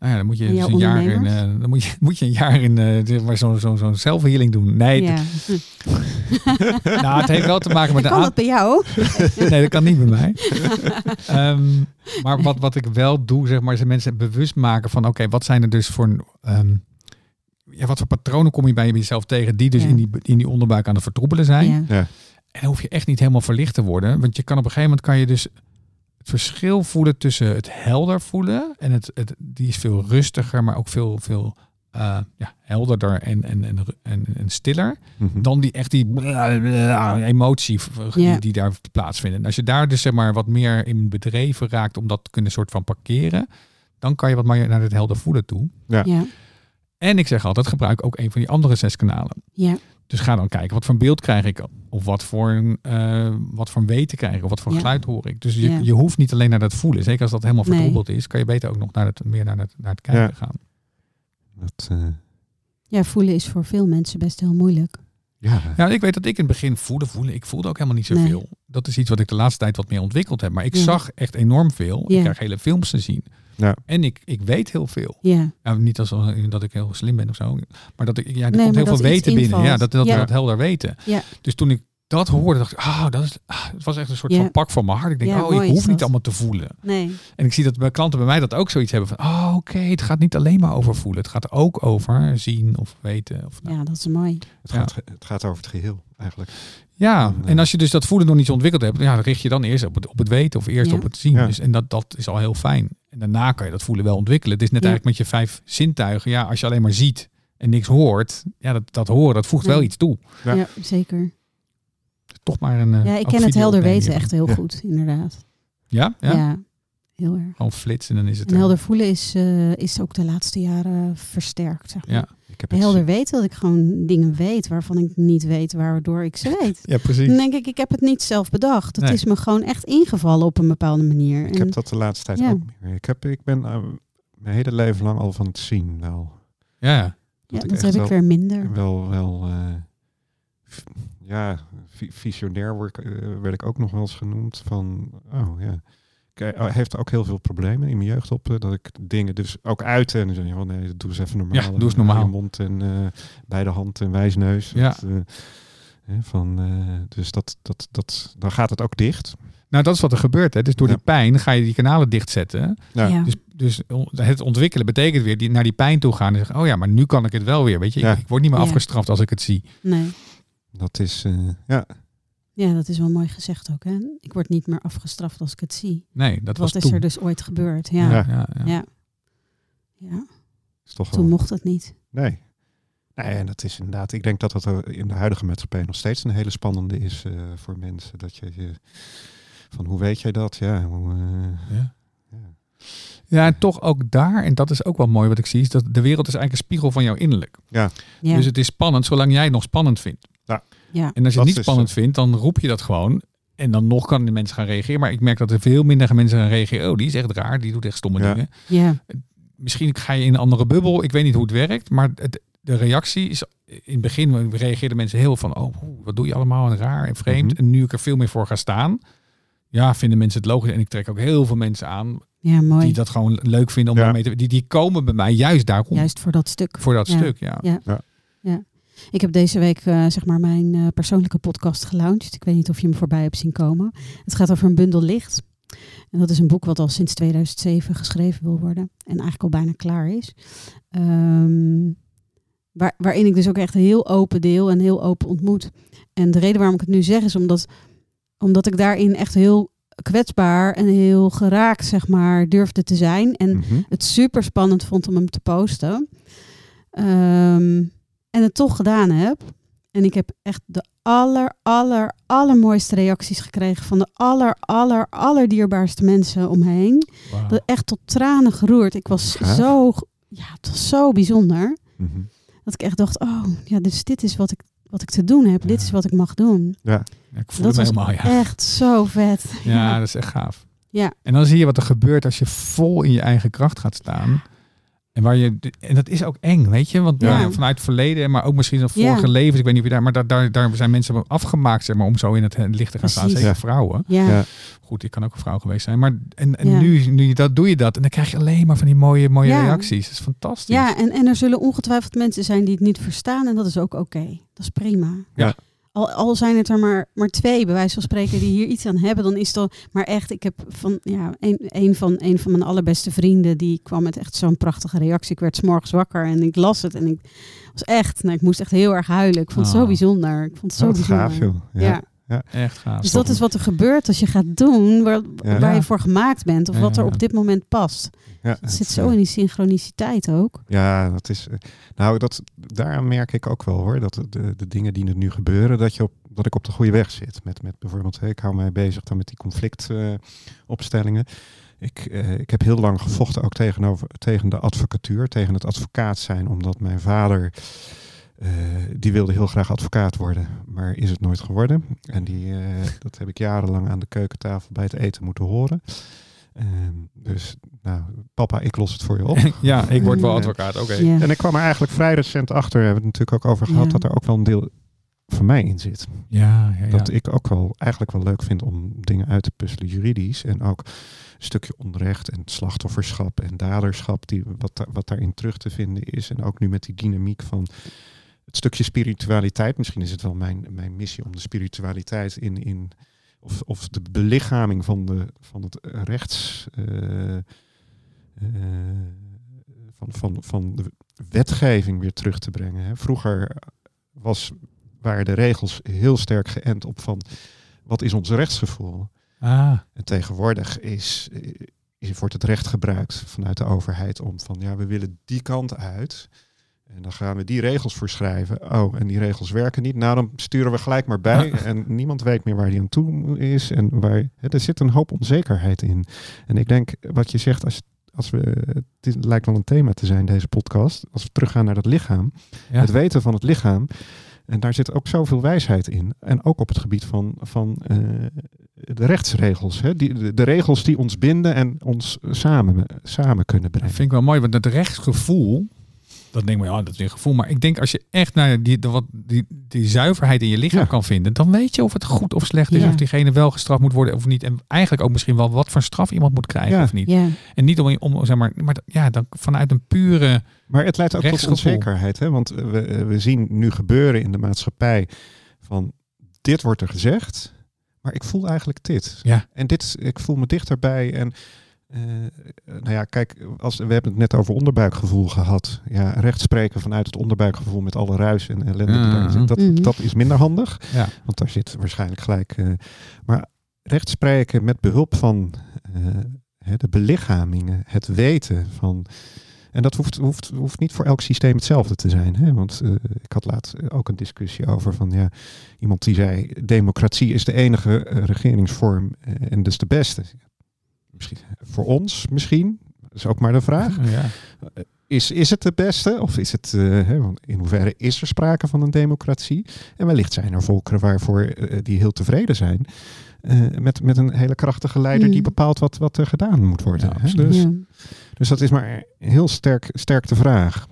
Nou ja, dan moet je En dus jouw een jaar in, eh, dan moet je, moet je een jaar in eh, maar zo'n zo, zo'n self-healing doen. Nee, Ja. het, nou, het heeft wel te maken met de Kan dat bij jou? Nee, dat kan niet bij mij. Ehm, maar wat, wat ik wel doe, zeg maar, is mensen bewust maken van, oké, wat zijn er dus voor, ehm, ja, wat voor patronen kom je bij jezelf tegen die dus Ja. in, die, in die onderbuik aan het vertroebelen zijn. Ja. ja, En dan hoef je echt niet helemaal verlicht te worden. Want je kan op een gegeven moment kan je dus verschil voelen tussen het helder voelen. En het, het die is veel rustiger, maar ook veel, veel eh, ja, helderder en, en, en, en, en stiller. mhm. Dan die echt die emotie die, Ja. die daar plaatsvinden. En als je daar dus zeg maar wat meer in bedreven raakt om dat te kunnen soort van parkeren. Dan kan je wat meer naar het helder voelen toe. Ja. En ik zeg altijd, gebruik ook een van die andere zes kanalen. Ja. Dus ga dan kijken, wat voor beeld krijg ik? Of wat voor een, eh, wat voor weten krijg ik? Of wat voor Ja. geluid hoor ik? Dus je, Ja. je hoeft niet alleen naar dat voelen. Zeker als dat helemaal Nee. vertroebeld is, kan je beter ook nog naar het, meer naar het, naar het kijken Ja. gaan. Dat, eh, ja, voelen is voor veel mensen best heel moeilijk. ja. Ja, ik weet dat ik in het begin voelde, voelen. Ik voelde ook helemaal niet zoveel. dat is iets wat ik de laatste tijd wat meer ontwikkeld heb. Maar ik Ja. zag echt enorm veel. Ja. Ik krijg hele films te zien. Ja. En ik, ik weet heel veel. Ja, Nou, niet als dat ik heel slim ben of zo. Maar dat ik, ja, er Nee, komt heel veel weten binnen. Ja, dat, dat, Ja. dat helder weten. Ja. Dus toen ik dat hoorde, dacht ik, ah, dat is, ah, het was echt een soort Ja. van pak van mijn hart. Ik denk, Ja, oh, ik hoef niet allemaal te voelen. nee. En ik zie dat bij klanten bij mij dat ook zoiets hebben van, oh, oké, het gaat niet alleen maar over voelen. Het gaat ook over zien of weten. Of, nou, Ja, dat is mooi. Het, gaat, het gaat over het geheel eigenlijk. Ja, En, eh, als je dus dat voelen nog niet zo ontwikkeld hebt, ja, dan richt je dan eerst op het, op het weten of eerst Ja. op het zien. Ja. Dus, en dat, dat is al heel fijn. En daarna kan je dat voelen wel ontwikkelen. Het is net Ja. eigenlijk met je vijf zintuigen. Ja, als je alleen maar ziet en niks hoort, ja, dat, dat horen, dat voegt Ja. wel iets toe. Ja. Ja, zeker. Toch maar een. eh, Ja, ik ken het helder weten hiervan. echt heel Ja. goed, inderdaad. Ja, ja. Ja, heel erg. Gewoon flitsen en dan is het. En er. helder voelen is, eh, is ook de laatste jaren versterkt. Zeg maar. Ja. Ik heb het Helder weten dat ik gewoon dingen weet waarvan ik niet weet waardoor ik ze weet. Ja, precies. Dan denk ik, ik heb het niet zelf bedacht. Het Nee. is me gewoon echt ingevallen op een bepaalde manier. Ik En- heb dat de laatste tijd Ja. ook meer. Ik, heb, ik ben eh, mijn hele leven lang al van het zien wel. Ja, ja, dat ik dat heb ik weer minder. Wel, wel eh, ja, vi- visionair word, eh, werd ik ook nog wel eens genoemd. Van, oh ja. Ik, eh, Hij heeft ook heel veel problemen in mijn jeugd op. eh, Dat ik dingen dus ook uiten. En dan zeg je, oh nee, doe eens even normaal. Ja, doe eens En normaal. Je mond en eh, bij de hand en wijsneus. Ja. Dat, eh, hè, van, eh, dus dat, dat, dat, dan gaat het ook dicht. Nou, dat is wat er gebeurt. Hè. Dus door Ja. die pijn ga je die kanalen dichtzetten. Ja. Ja. Dus, dus het ontwikkelen betekent weer die, naar die pijn toe gaan en zeggen, oh ja, maar nu kan ik het wel weer. Weet je, Ja. ik, ik word niet meer Ja. afgestraft als ik het zie. Nee. Dat is, eh, ja, Ja, dat is wel mooi gezegd ook. Hè? Ik word niet meer afgestraft als ik het zie. Nee, dat was Wat is toen. er dus ooit gebeurd? Ja, Ja. ja. Ja, ja. ja. is toch wel... Toen mocht het niet. Nee. Nee, en dat is inderdaad, ik denk dat dat er in de huidige maatschappij nog steeds een hele spannende is eh, voor mensen. Dat je, je van hoe weet jij dat? Ja, hoe, eh, Ja. ja. Ja, en toch ook daar, en dat is ook wel mooi wat ik zie, is dat de wereld is eigenlijk een spiegel van jouw innerlijk. Ja, Dus het is spannend zolang jij het nog spannend vindt. ja. En als je Dat het niet spannend eh, vindt, dan roep je dat gewoon. En dan nog kan de mensen gaan reageren. Maar ik merk dat er veel minder mensen gaan reageren. Oh, die is echt raar. Die doet echt stomme Ja. dingen. ja. Misschien ga je in een andere bubbel. Ik weet niet hoe het werkt. Maar het, de reactie is... In het begin reageerden mensen heel van... Oh, wat doe je allemaal en raar en vreemd. Mhm. En nu ik er veel meer voor ga staan... Ja, vinden mensen het logisch. En ik trek ook heel veel mensen aan... ja, mooi. Die dat gewoon leuk vinden om Ja. daarmee te... Die, die komen bij mij juist daarom. Juist voor dat stuk. Voor dat Ja. stuk, ja. Ja. Ik heb deze week eh, zeg maar mijn eh, persoonlijke podcast gelaunched. Ik weet niet of je hem voorbij hebt zien komen. Het gaat over een bundel licht. En dat is een boek wat al sinds 2007 geschreven wil worden. En eigenlijk al bijna klaar is. Ehm, waar, waarin ik dus ook echt heel open deel en heel open ontmoet. En de reden waarom ik het nu zeg is omdat, omdat ik daarin echt heel kwetsbaar en heel geraakt zeg maar durfde te zijn. En mhm. het super spannend vond om hem te posten. Ehm, en het toch gedaan heb. En ik heb echt de aller, aller, allermooiste reacties gekregen van de aller, aller, allerdierbaarste mensen om me heen. Wauw. Dat echt tot tranen geroerd. Ik was Gaaf. zo, ja, het was zo bijzonder. Mhm. Dat ik echt dacht, oh, ja, dus dit is wat ik, wat ik te doen heb. Dit Ja. is wat ik mag doen. Ja, Ja, ik voel Dat het was helemaal, ja. echt zo vet. Ja, dat is echt gaaf. Ja. En dan zie je wat er gebeurt als je vol in je eigen kracht gaat staan. En, waar je, en dat is ook eng, weet je? Want Ja. ja, vanuit het verleden, maar ook misschien van Ja. vorige levens, ik weet niet of je daar, maar daar, daar, daar zijn mensen afgemaakt, zeg maar, om zo in het licht te gaan staan. Zeker Ja. vrouwen. Ja, Ja. Goed, ik kan ook een vrouw geweest zijn. Maar en, en Ja. nu, nu je dat, doe je dat. En dan krijg je alleen maar van die mooie, mooie Ja. reacties. Dat is fantastisch. Ja, en, en er zullen ongetwijfeld mensen zijn die het niet verstaan. En dat is ook oké. Dat is prima. Ja. Al, al zijn het er maar, maar twee, bij wijze van spreken, die hier iets aan hebben, dan is dat. Maar echt, ik heb van ja, een, een, van, een van mijn allerbeste vrienden, die kwam met echt zo'n prachtige reactie. Ik werd 's morgens wakker en ik las het. En ik was echt, nou, ik moest echt heel erg huilen. Ik vond het zo Oh. bijzonder. Ik vond het zo bijzonder. gaaf joh. Ja. Ja. Echt gaaf. Dus dat is wat er gebeurt als je gaat doen waar, Ja. waar je voor gemaakt bent. Of Ja, wat er ja. op dit moment past. Ja, Het zit het, zo eh, in die synchroniciteit ook. Ja, dat is. eh, Nou, dat, daaraan merk ik ook wel hoor. Dat de, de dingen die er nu gebeuren, dat, je op, dat ik op de goede weg zit. Met, met bijvoorbeeld, hè, ik hou mij bezig dan met die conflictopstellingen. ik, eh, ik heb heel lang gevochten ook tegenover, tegen de advocatuur, tegen het advocaat zijn, omdat mijn vader. Eh, die wilde heel graag advocaat worden, maar is het nooit geworden. En die, eh, dat heb ik jarenlang aan de keukentafel bij het eten moeten horen. Ehm, dus, nou, papa, ik los het voor je op. ja, ik word wel Ja. advocaat. Oké. Ja. En ik kwam er eigenlijk vrij recent achter, we hebben het natuurlijk ook over gehad, Ja. dat er ook wel een deel van mij in zit. Ja, ja, ja. Dat ik ook wel eigenlijk wel leuk vind om dingen uit te puzzelen juridisch. En ook een stukje onrecht en slachtofferschap en daderschap, die, wat, wat daarin terug te vinden is. En ook nu met die dynamiek van het stukje spiritualiteit. Misschien is het wel mijn, mijn missie om de spiritualiteit in. in of, of de belichaming van, de, van het rechts. eh, eh, van, van, van de wetgeving weer terug te brengen. Hè. Vroeger was, waren de regels heel sterk geënt op van wat is ons rechtsgevoel. Ah, En tegenwoordig is, is, wordt het recht gebruikt vanuit de overheid om van ja, we willen die kant uit. En dan gaan we die regels voorschrijven. Oh, en die regels werken niet. Nou, dan sturen we gelijk maar bij. En niemand weet meer waar die aan toe is. En waar, hè, er zit een hoop onzekerheid in. En ik denk, wat je zegt, als, als we, het lijkt wel een thema te zijn, deze podcast. Als we teruggaan naar dat lichaam. ja. Het weten van het lichaam. En daar zit ook zoveel wijsheid in. En ook op het gebied van, van eh, de rechtsregels. Hè? Die, de, de regels die ons binden en ons samen, samen kunnen Dat brengen. vind ik wel mooi, want het rechtsgevoel, dat denk ik, ja, dat is een gevoel. Maar ik denk als je echt naar die, de, wat, die, die zuiverheid in je lichaam Ja. kan vinden, dan weet je of het goed of slecht is, Ja. of diegene wel gestraft moet worden of niet. En eigenlijk ook misschien wel wat voor straf iemand moet krijgen Ja. of niet. Ja, En niet om, om zeg maar, maar ja, dan vanuit een pure, Maar het leidt ook tot onzekerheid. Hè? Want we, we zien nu gebeuren in de maatschappij van dit wordt er gezegd, maar ik voel eigenlijk dit. Ja. En dit, ik voel me dichterbij. En eh, nou ja, kijk, als, we hebben het net over onderbuikgevoel gehad. Ja, rechtspreken vanuit het onderbuikgevoel met alle ruis en ellende die daarin zit, dat, Mhm. dat is minder handig. ja, Want daar zit waarschijnlijk gelijk. eh, maar rechtspreken met behulp van eh, hè, de belichamingen, het weten van. En dat hoeft, hoeft, hoeft niet voor elk systeem hetzelfde te zijn. Hè? Want eh, ik had laatst ook een discussie over van ja, iemand die zei: democratie is de enige regeringsvorm en dus de beste. Misschien voor ons, misschien. Dat is ook maar de vraag. ja. Is, is het de beste? Of is het, eh, in hoeverre is er sprake van een democratie? En wellicht zijn er volkeren waarvoor eh, die heel tevreden zijn. eh, met, met een hele krachtige leider die bepaalt wat, wat er gedaan moet worden. Ja, hè? absoluut. Dus, ja. dus dat is maar heel sterk, sterk de vraag.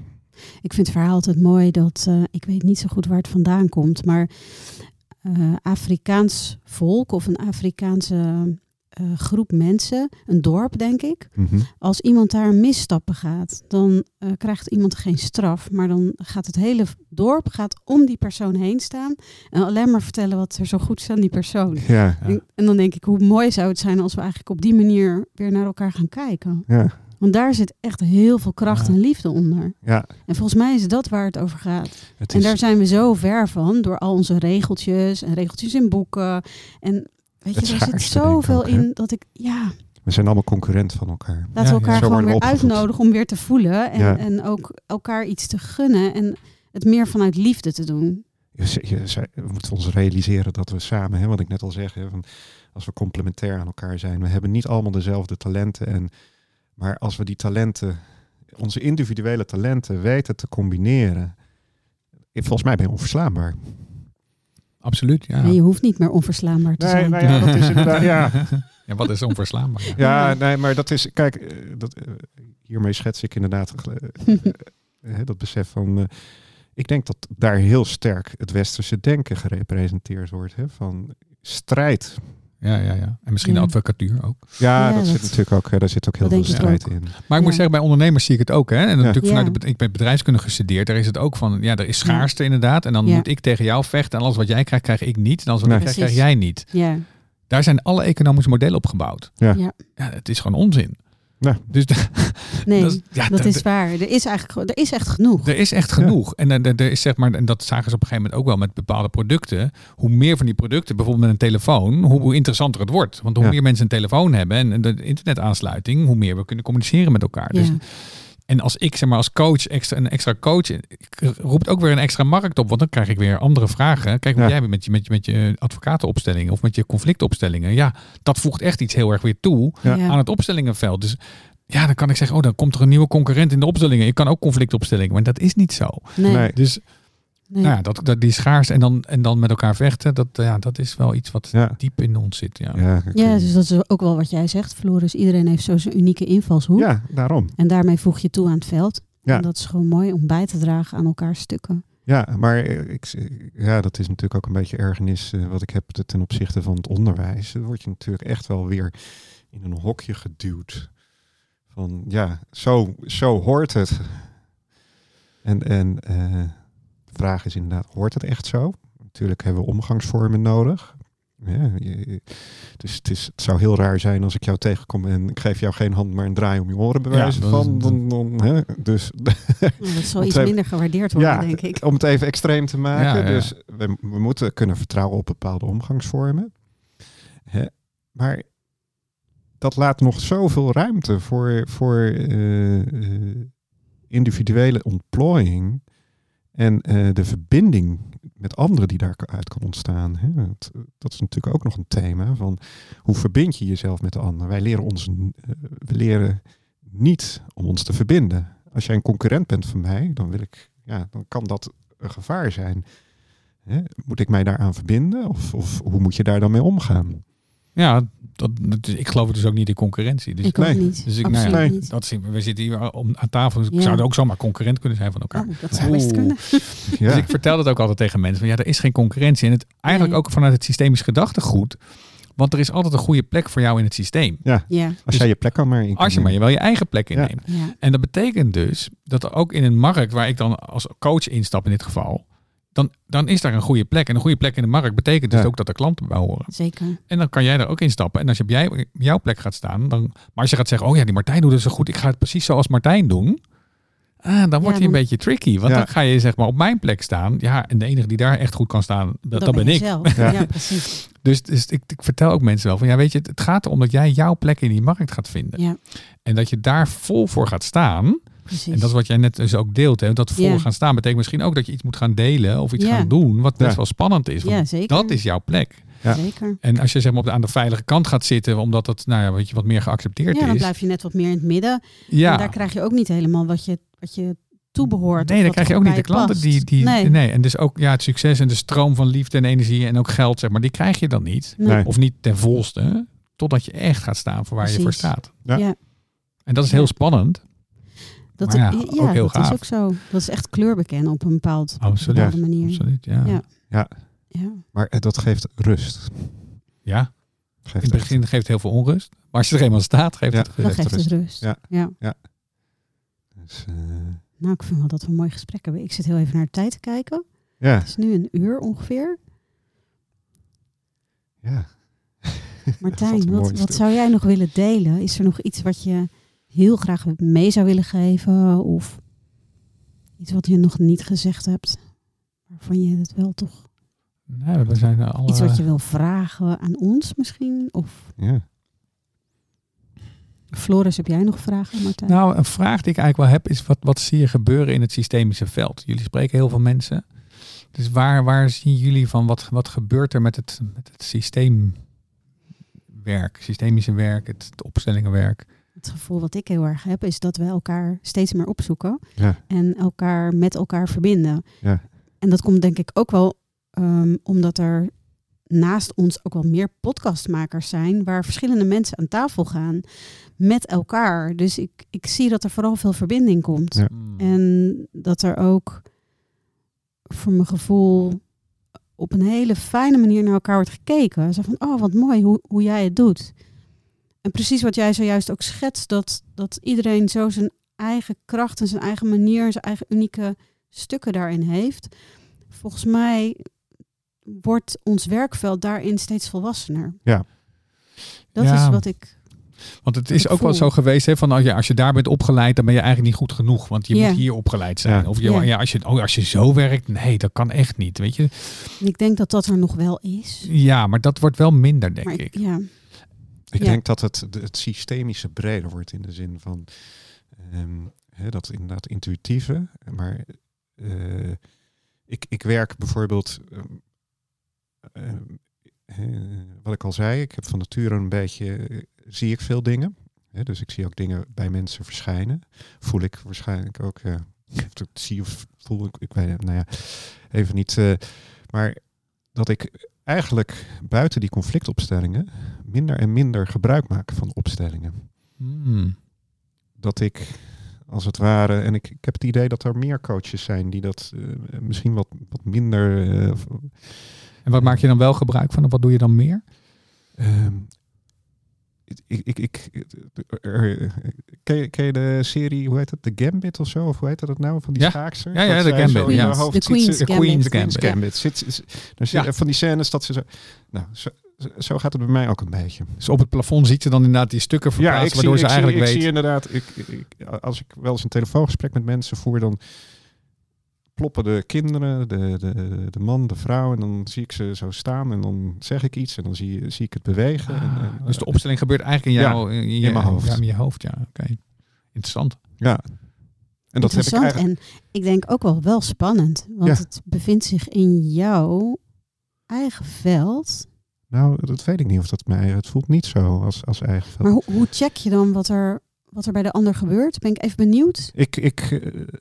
Ik vind het verhaal altijd mooi dat, eh, ik weet niet zo goed waar het vandaan komt, maar eh, Afrikaans volk of een Afrikaanse eh, groep mensen, een dorp denk ik, Mhm. als iemand daar een misstap begaat, dan eh, krijgt iemand geen straf, maar dan gaat het hele dorp gaat om die persoon heen staan en alleen maar vertellen wat er zo goed is aan die persoon. Ja, Ja. En, dan denk ik, hoe mooi zou het zijn als we eigenlijk op die manier weer naar elkaar gaan kijken. ja, Want daar zit echt heel veel kracht en liefde onder. ja. En volgens mij is dat waar het over gaat. Het En daar zijn we zo ver van door al onze regeltjes en regeltjes in boeken. En weet je, er zit zoveel ook, in dat ik, ja, we zijn allemaal concurrent van elkaar. laten Ja, we elkaar gewoon weer opgevoed. uitnodigen om weer te voelen. En, Ja. en ook elkaar iets te gunnen en het meer vanuit liefde te doen. We moeten ons realiseren dat we samen, hè, wat ik net al zeg, hè, van, als we complementair aan elkaar zijn, we hebben niet allemaal dezelfde talenten. En, maar als we die talenten, onze individuele talenten weten te combineren, eh, volgens mij ben je onverslaanbaar. Absoluut. Ja. En je hoeft niet meer onverslaanbaar te Nee, zijn. nou ja, dat is inderdaad, ja. Ja, wat is onverslaanbaar? Ja. Nee, maar dat is, kijk, eh, dat, eh, hiermee schets ik inderdaad eh, dat besef van, eh, ik denk dat daar heel sterk het westerse denken gerepresenteerd wordt, hè, van strijd. Ja, ja, ja. En misschien Ja. de advocatuur ook. Ja, Ja, dat, dat- zit natuurlijk ook, hè, daar zit ook heel veel strijd in. Maar ik moet zeggen, bij ondernemers zie ik het ook. Hè? En natuurlijk Ja. vanuit de, ik ben bedrijfskunde gestudeerd. Daar is het ook van, ja, er is schaarste inderdaad. En dan Ja. moet ik tegen jou vechten. En alles wat jij krijgt, krijg ik niet. En alles wat Nee. ik krijg, jij niet. Ja, Daar zijn alle economische modellen op gebouwd. Ja. Ja. Ja, het is gewoon onzin. Ja. Dus nee, dat is- ja, dat- is waar. Er is eigenlijk er is echt genoeg. Er is echt genoeg. En er, er- er is zeg maar, en dat zagen ze op een gegeven moment ook wel met bepaalde producten. Hoe meer van die producten, bijvoorbeeld met een telefoon, hoe, hoe interessanter het wordt. Want hoe Ja. meer mensen een telefoon hebben en de internetaansluiting, hoe meer we kunnen communiceren met elkaar. Dus Ja. En als ik zeg maar als coach extra, een extra coach, roept ook weer een extra markt op, want dan krijg ik weer andere vragen. Kijk, wat Ja. jij met je, met je, met je advocatenopstellingen of met je conflictopstellingen. Ja, dat voegt echt iets heel erg weer toe. Ja. aan het opstellingenveld. Dus ja, dan kan ik zeggen, oh, dan komt er een nieuwe concurrent in de opstellingen. Ik kan ook conflictopstellingen, maar dat is niet zo. Nee, Nee. Dus nee. nou ja, dat, dat, die schaars en dan, en dan met elkaar vechten, dat, ja, dat is wel iets wat Ja. diep in ons zit. Ja. Ja, Ja, dus dat is ook wel wat jij zegt, Floris. Iedereen heeft zo zijn unieke invalshoek. ja, daarom. En daarmee voeg je toe aan het veld. Ja. En dat is gewoon mooi om bij te dragen aan elkaar stukken. Ja, maar ik, ja, dat is natuurlijk ook een beetje ergernis eh, wat ik heb ten opzichte van het onderwijs. Dan word je natuurlijk echt wel weer in een hokje geduwd. Van ja, zo, zo hoort het. En, en eh, vraag is inderdaad, hoort het echt zo? Natuurlijk hebben we omgangsvormen nodig. Ja, dus het, is, het zou heel raar zijn als ik jou tegenkom en ik geef jou geen hand, maar een draai om je oren bewijzen Ja, van. dat- Dan, dan, hè, dus dat zal iets minder gewaardeerd worden, ja, denk ik. om het even extreem te maken. Ja, ja. Dus we, we moeten kunnen vertrouwen op bepaalde omgangsvormen. Hè, maar dat laat nog zoveel ruimte voor, voor eh, eh, individuele ontplooiing en eh, de verbinding met anderen die daaruit kan ontstaan. Hè. Dat, dat is natuurlijk ook nog een thema van hoe verbind je jezelf met de ander. Wij leren ons, eh, we leren niet om ons te verbinden. Als jij een concurrent bent van mij, dan wil ik, ja, dan kan dat een gevaar zijn. Hè? Moet ik mij daaraan verbinden? Of, of hoe moet je daar dan mee omgaan? Ja, dat, ik geloof dus ook niet in concurrentie. Dus, ik nee. niet. dus ik, nou ja, Absoluut Nee. niet. dat zien we. We zitten hier om, aan tafel. Dus Ja. ik zou ook zomaar concurrent kunnen zijn van elkaar. Oh, dat zou best kunnen. Ja, Dus ik vertel dat ook altijd tegen mensen. Van, ja, er is geen concurrentie. En het eigenlijk Nee. ook vanuit het systemisch gedachtegoed. Want er is altijd een goede plek voor jou in het systeem. Ja, als dus- jij je plek kan maar in Als je maar je wel je eigen plek Ja. inneemt. ja. En dat betekent dus dat er ook in een markt waar ik dan als coach instap in dit geval. Dan, dan is daar een goede plek. En een goede plek in de markt betekent dus Ja. ook dat er klanten bij horen. zeker. En dan kan jij daar ook instappen. En als je op jij, jouw plek gaat staan, dan. Maar als je gaat zeggen, oh ja, die Martijn doet het zo goed, ik ga het precies zoals Martijn doen. Ah, dan wordt hij een dan- beetje tricky. Want Ja. dan ga je zeg maar op mijn plek staan. Ja, en de enige die daar echt goed kan staan, dat, dat ben ik. Zelf. Ja. Ja. precies. Dus, dus ik, ik vertel ook mensen wel van, ja, weet je, het, het gaat erom dat jij jouw plek in die markt gaat vinden. Ja, En dat je daar vol voor gaat staan. Precies. En dat is wat jij net dus ook deelt. Hè? Dat Ja. gaan staan betekent misschien ook dat je iets moet gaan delen of iets Ja. gaan doen, wat best Ja. wel spannend is. Want ja, zeker. dat is jouw plek. Ja. Zeker. En als je zeg maar op de, aan de veilige kant gaat zitten, omdat dat nou ja, weet je, wat meer geaccepteerd Ja, dan is. blijf je net wat meer in het midden. ja. En daar krijg je ook niet helemaal wat je, wat je toebehoort. Nee, dan wat krijg je ook niet de klanten past. die, die Nee. nee. En dus ook ja, het succes en de stroom van liefde en energie en ook geld, zeg maar, die krijg je dan niet. Nee. Of niet ten volste, totdat je echt gaat staan voor waar je voor staat. Ja. Ja. En dat is heel spannend. Dat, Maar ja, ja, ook heel dat gaaf. is ook zo. Dat is echt kleur bekennen op een bepaald, Absoluut. bepaalde manier. Absoluut, ja. Ja. Ja. Ja. Maar eh, dat geeft rust. In Geeft het echt- begin geeft het heel veel onrust. Maar als je er eenmaal staat, geeft Ja. het rust. geeft het rust. Ja. ja. dus, eh, Nou, ik vind wel dat we een mooi gesprek hebben. Ik zit heel even naar de tijd te kijken. ja, Het is nu een uur ongeveer. ja. Martijn, Wat wat, zou jij nog willen delen? Is er nog iets wat je heel graag mee zou willen geven? Of iets wat je nog niet gezegd hebt? Waarvan je het wel toch... Nee, we zijn er alle... Iets wat je wil vragen aan ons misschien? Of ja. Floris, heb jij nog vragen, Martijn? Nou, een vraag die ik eigenlijk wel heb is, wat, wat zie je gebeuren in het systemische veld? Jullie spreken heel veel mensen. Dus waar, waar zien jullie van, wat, wat gebeurt er met het, met het systeemwerk, systemische werk, het, het opstellingenwerk? Het gevoel wat ik heel erg heb, is dat we elkaar steeds meer opzoeken. Ja. En elkaar met elkaar verbinden. Ja. En dat komt denk ik ook wel ehm, omdat er naast ons ook wel meer podcastmakers zijn. Waar verschillende mensen aan tafel gaan met elkaar. Dus ik, ik zie dat er vooral veel verbinding komt. Ja. Hmm. En dat er ook voor mijn gevoel op een hele fijne manier naar elkaar wordt gekeken. Zo van, oh wat mooi hoe, hoe jij het doet. En precies wat jij zojuist ook schetst, dat, dat iedereen zo zijn eigen kracht en zijn eigen manier, zijn eigen unieke stukken daarin heeft. Volgens mij wordt ons werkveld daarin steeds volwassener. Ja. Dat Ja. is wat ik. Want het is ook wel zo geweest, hè, van als je, als je daar bent opgeleid, dan ben je eigenlijk niet goed genoeg. Want je moet hier opgeleid zijn. Ja. Of je, Ja. ja. als, je, oh, als je zo werkt, nee, dat kan echt niet. Weet je? Ik denk dat dat er nog wel is. Ja, maar dat wordt wel minder, denk Maar ik. ja, Ik Ja. denk dat het, het systemische breder wordt in de zin van ehm, hè, dat inderdaad intuïtieve. Maar eh, ik, ik werk bijvoorbeeld, ehm, ehm, eh, wat ik al zei, ik heb van nature een beetje, eh, zie ik veel dingen. Hè, dus ik zie ook dingen bij mensen verschijnen. Voel ik waarschijnlijk ook, het zie of voel ik, ik weet het, nou ja, even niet. maar dat ik eigenlijk buiten die conflictopstellingen minder en minder gebruik maak van opstellingen. Hmm. Dat ik als het ware. En ik, ik heb het idee dat er meer coaches zijn die dat eh, misschien wat, wat minder. eh, En wat maak je dan wel gebruik van? Of wat doe je dan meer? ehm, ik, ik, ik, er- ken, je, ken je de serie, hoe heet het? The Gambit of zo? Of hoe heet dat nou? Van die Ja. schaakster? Ja, ja, de Gambit, ja. hoofd De Queen's De Gambit. Queen's Queen's Gambit. Gambit. Zit, zit- zit- Ja. Van die scènes dat ze zo... Nou, zo, zo gaat het bij mij ook een beetje. Dus op het plafond ziet ze dan inderdaad die stukken verplaatst, waardoor ik ze eigenlijk ik weet. zie inderdaad, ik, ik, als ik wel eens een telefoongesprek met mensen voer, dan ploppen de kinderen, de, de, de man, de vrouw, en dan zie ik ze zo staan en dan zeg ik iets en dan zie, zie ik het bewegen. en, Ah, en, dus de opstelling gebeurt eigenlijk in, Ja, jou, in, je, in mijn hoofd. Ja, in je hoofd, ja. Oké. Interessant. ja. En dat heb ik Interessant. eigenlijk. En ik denk ook wel wel spannend. Want Ja. het bevindt zich in jouw eigen veld. Nou, dat weet ik niet of dat mij. Het voelt niet zo als, als eigen veld. Maar hoe, hoe check je dan wat er, wat er bij de ander gebeurt? Ben ik even benieuwd. Ik, ik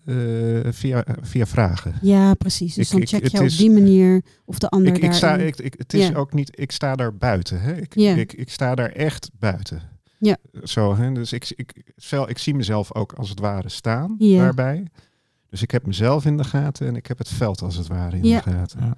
eh, eh, via, via vragen. Ja, precies. Dus Ik- dan ik- check je op is- die manier of de ander Ik, ik sta, ik, ik, het is Ja. ook niet, ik sta daar buiten. Hè? Ik, Ja. ik, ik sta daar echt buiten. Ja. Zo, hè? Dus ik, ik, ik zie mezelf ook als het ware staan Ja. daarbij. Dus ik heb mezelf in de gaten en ik heb het veld als het ware in Ja. de gaten. Ja,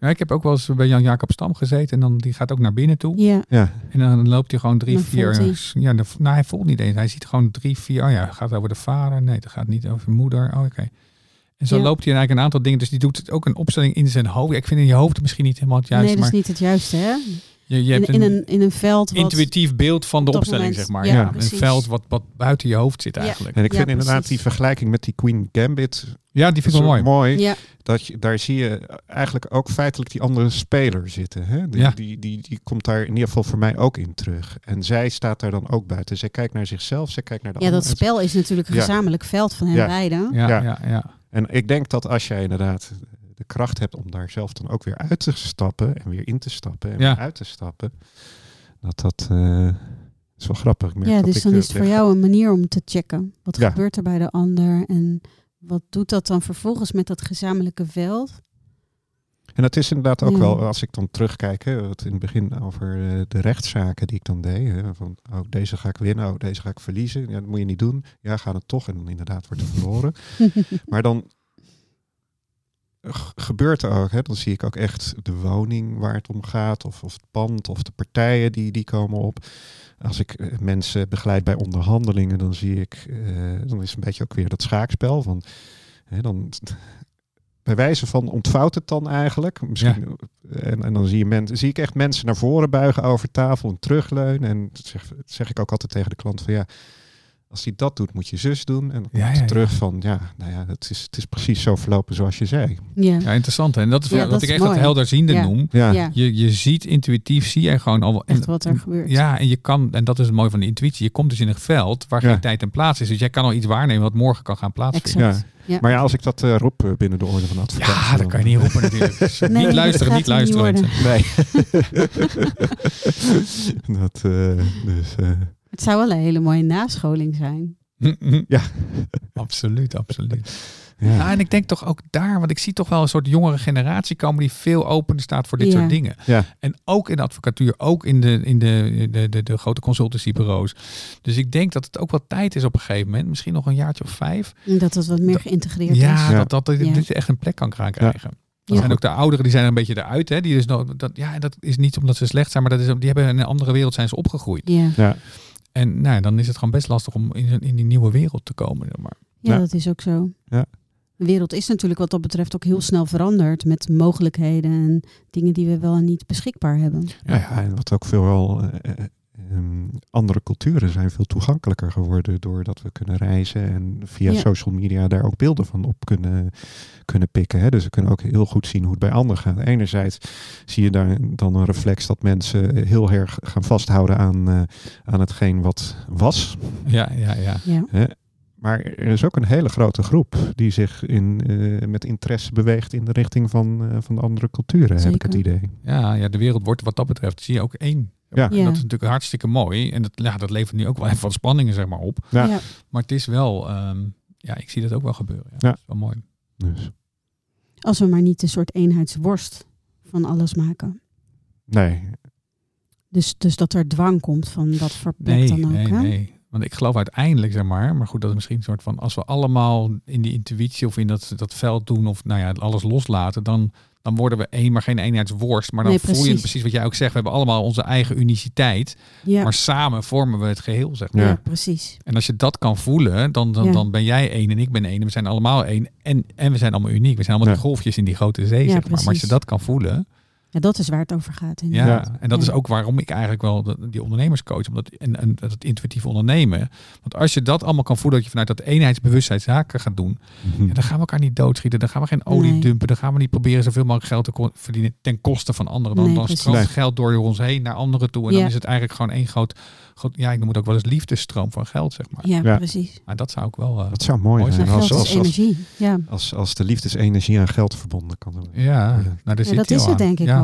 ik heb ook wel eens bij Jan-Jacob Stam gezeten en dan die gaat ook naar binnen toe. Ja, Ja, En dan loopt hij gewoon drie, Dan vier. voelt Ja, de, nou, hij voelt niet eens. Hij ziet gewoon drie, vier. Oh ja, het gaat over de vader. Nee, het gaat niet over moeder. Oh, oké. En zo Ja. loopt hij eigenlijk een aantal dingen. Dus die doet ook een opstelling in zijn hoofd. Ja, ik vind in je hoofd misschien niet helemaal het juiste. nee, dat is maar niet het juiste, hè? Je, je In, hebt in, een, een, in een veld wat... intuïtief beeld van de opstelling, moment- zeg maar. ja, Ja, een veld wat, wat buiten je hoofd zit Ja. eigenlijk. en ik Ja, vind inderdaad precies. die vergelijking met die Queen Gambit Ja, die vind ik wel mooi. mooi. Ja, Dat je, daar zie je eigenlijk ook feitelijk die andere speler zitten. Hè? Die, Ja. die, die, die komt daar in ieder geval voor mij ook in terug. En zij staat daar dan ook buiten. Zij kijkt naar zichzelf, zij kijkt naar de ja, dat spel is natuurlijk een Ja. gezamenlijk veld van hen Ja. beiden. Ja, Ja. ja. Ja, En ik denk dat als jij inderdaad de kracht hebt om daar zelf dan ook weer uit te stappen en weer in te stappen en Ja. weer uit te stappen, dat dat eh, is wel grappig. Ik merk Ja, dat dus ik, dan eh, is het voor jou een manier om te checken. Wat Ja. gebeurt er bij de ander en wat doet dat dan vervolgens met dat gezamenlijke veld? En dat is inderdaad ook Ja. wel, als ik dan terugkijk, hè, wat in het begin over eh, de rechtszaken die ik dan deed. Hè, van, oh, deze ga ik winnen, oh, deze ga ik verliezen. Ja, dat moet je niet doen. Ja, ga het toch. En dan inderdaad wordt er verloren. Maar dan gebeurt er ook, hè, dan zie ik ook echt de woning waar het om gaat, of, of het pand, of de partijen die, die komen op. Als ik eh, mensen begeleid bij onderhandelingen, dan zie ik, eh, dan is het een beetje ook weer dat schaakspel van, hè, dan, bij wijze van ontvouwt het dan eigenlijk. Misschien, en, en dan zie, je men, zie ik echt mensen naar voren buigen over tafel en terugleunen. En dat zeg, dat zeg ik ook altijd tegen de klant van ja, als hij dat doet, moet je zus doen. En dan komt Ja, het ja, ja. terug van ja, nou ja, het is, het is precies zo verlopen zoals je zei. Ja, Ja, interessant. hè. En dat is Ja, wat dat ik is echt dat mooi. helderziende Ja. noem. Ja, ja. Je, je ziet intuïtief, zie je gewoon al. echt wat er gebeurt. Ja, en je kan, en dat is het mooie van de intuïtie, je komt dus in een veld waar Ja. geen tijd en plaats is. Dus jij kan al iets waarnemen wat morgen kan gaan plaatsvinden. exact. Ja. Maar ja, als ik dat eh, roep eh, binnen de orde van advocaten. Ja, dat kan je niet roepen natuurlijk. Dus Nee, niet dat luisteren, niet luisteren. Nee. dat, eh, dus, eh, Het zou wel een hele mooie nascholing zijn. Ja. absoluut, absoluut. ja. Nou, en ik denk toch ook daar, want ik zie toch wel een soort jongere generatie komen die veel opener staat voor dit Ja. soort dingen. Ja. En ook in de advocatuur, ook in de, in de, de, de, de grote consultancybureaus. Dus ik denk dat het ook wel tijd is op een gegeven moment, misschien nog een jaartje of vijf. En dat het wat meer geïntegreerd Ja, is. Ja. dat, dat, dat Ja. dit echt een plek kan gaan krijgen. Ja. En ook de ouderen, die zijn er een beetje eruit. Hè? Die dus nog, dat, ja, dat is niet omdat ze slecht zijn, maar dat is, die hebben in een andere wereld zijn ze opgegroeid. Ja. ja. En nou, ja, dan is het gewoon best lastig om in, in die nieuwe wereld te komen. Zeg maar. Ja, Ja. dat is ook zo. Ja. De wereld is natuurlijk wat dat betreft ook heel snel veranderd met mogelijkheden en dingen die we wel en niet beschikbaar hebben. Ja, ja, en wat ook veel eh, eh, ehm, andere culturen zijn veel toegankelijker geworden doordat we kunnen reizen en via Ja. social media daar ook beelden van op kunnen, kunnen pikken. Hè. Dus we kunnen ook heel goed zien hoe het bij anderen gaat. Enerzijds zie je daar dan een reflex dat mensen heel erg gaan vasthouden aan, eh, aan hetgeen wat was. Ja, ja, ja. Ja. Maar er is ook een hele grote groep die zich in, eh, met interesse beweegt in de richting van, eh, van de andere culturen, heb ik het idee. Ja, ja, de wereld wordt wat dat betreft, zie je ook één. Ja. En dat is natuurlijk hartstikke mooi. En dat, ja, dat levert nu ook wel even wat spanningen zeg maar, op. Ja. Ja. Maar het is wel, ehm, ja, ik zie dat ook wel gebeuren. Ja, Ja. Dat is wel mooi. Dus, Als we maar niet een soort eenheidsworst van alles maken. nee, Dus, dus dat er dwang komt van wat voor plek Nee, dan ook. nee, hè? nee. Want ik geloof uiteindelijk, zeg maar, maar goed, dat is misschien een soort van, als we allemaal in die intuïtie of in dat, dat veld doen of nou ja, alles loslaten, dan, dan worden we één, maar geen eenheidsworst. Maar dan Nee, voel je precies. wat jij ook zegt. We hebben allemaal onze eigen uniciteit, Ja, maar samen vormen we het geheel, zeg maar. ja. Precies. En als je dat kan voelen, dan, dan, Ja. dan ben jij één en ik ben één. En we zijn allemaal één. En, en we zijn allemaal uniek. We zijn allemaal Ja. die golfjes in die grote zee, Ja, zeg maar. Maar als je dat kan voelen, Ja, dat is waar het over gaat. ja, inderdaad. en dat Ja. is ook waarom ik eigenlijk wel die ondernemerscoach, omdat en, en dat het intuïtief ondernemen. Want als je dat allemaal kan voelen, dat je vanuit dat eenheidsbewustzijn zaken gaat doen, Mhm. ja, dan gaan we elkaar niet doodschieten, dan gaan we geen olie Nee. dumpen, dan gaan we niet proberen zoveel mogelijk geld te ko- verdienen ten koste van anderen. Dan, Nee, dan stroomt Nee. geld door ons heen naar anderen toe en dan Ja. is het eigenlijk gewoon één groot, groot, ja, ik noem het ook wel eens liefdesstroom van geld, zeg maar. Ja, Ja. precies. Maar dat zou ik wel. eh, Dat zou mooi Mooi zijn. Ja, zijn. Als, als, is als, energie. Ja, als, als de liefdesenergie aan geld verbonden kan worden. ja, Ja. nou, daar ja zit dat is het aan. denk ik ja.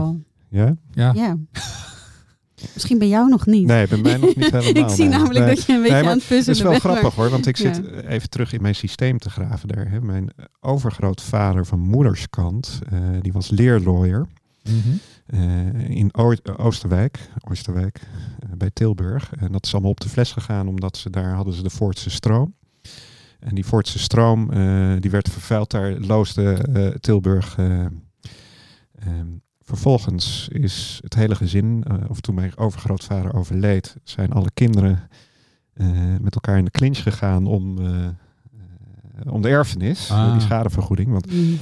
Ja? Ja. Ja. Misschien bij jou nog niet. Nee, bij mij nog niet helemaal. ik zie nee. namelijk Nee. dat je een beetje Nee, aan het puzzelen Het is wel bent, maar- grappig hoor, want ik zit Ja. even terug in mijn systeem te graven daar. Hè. Mijn overgrootvader van moederskant, eh, die was leerlawyer Mhm. eh, in O- Oosterwijk, Oosterwijk eh, bij Tilburg. En dat is allemaal op de fles gegaan, omdat ze daar hadden ze de Voortse stroom. En die Voortse stroom, eh, die werd vervuild, daar loosde eh, Tilburg. eh, ehm, vervolgens is het hele gezin, eh, of toen mijn overgrootvader overleed, zijn alle kinderen eh, met elkaar in de clinch gegaan om, eh, om de erfenis, Ah. die schadevergoeding. Want Mm.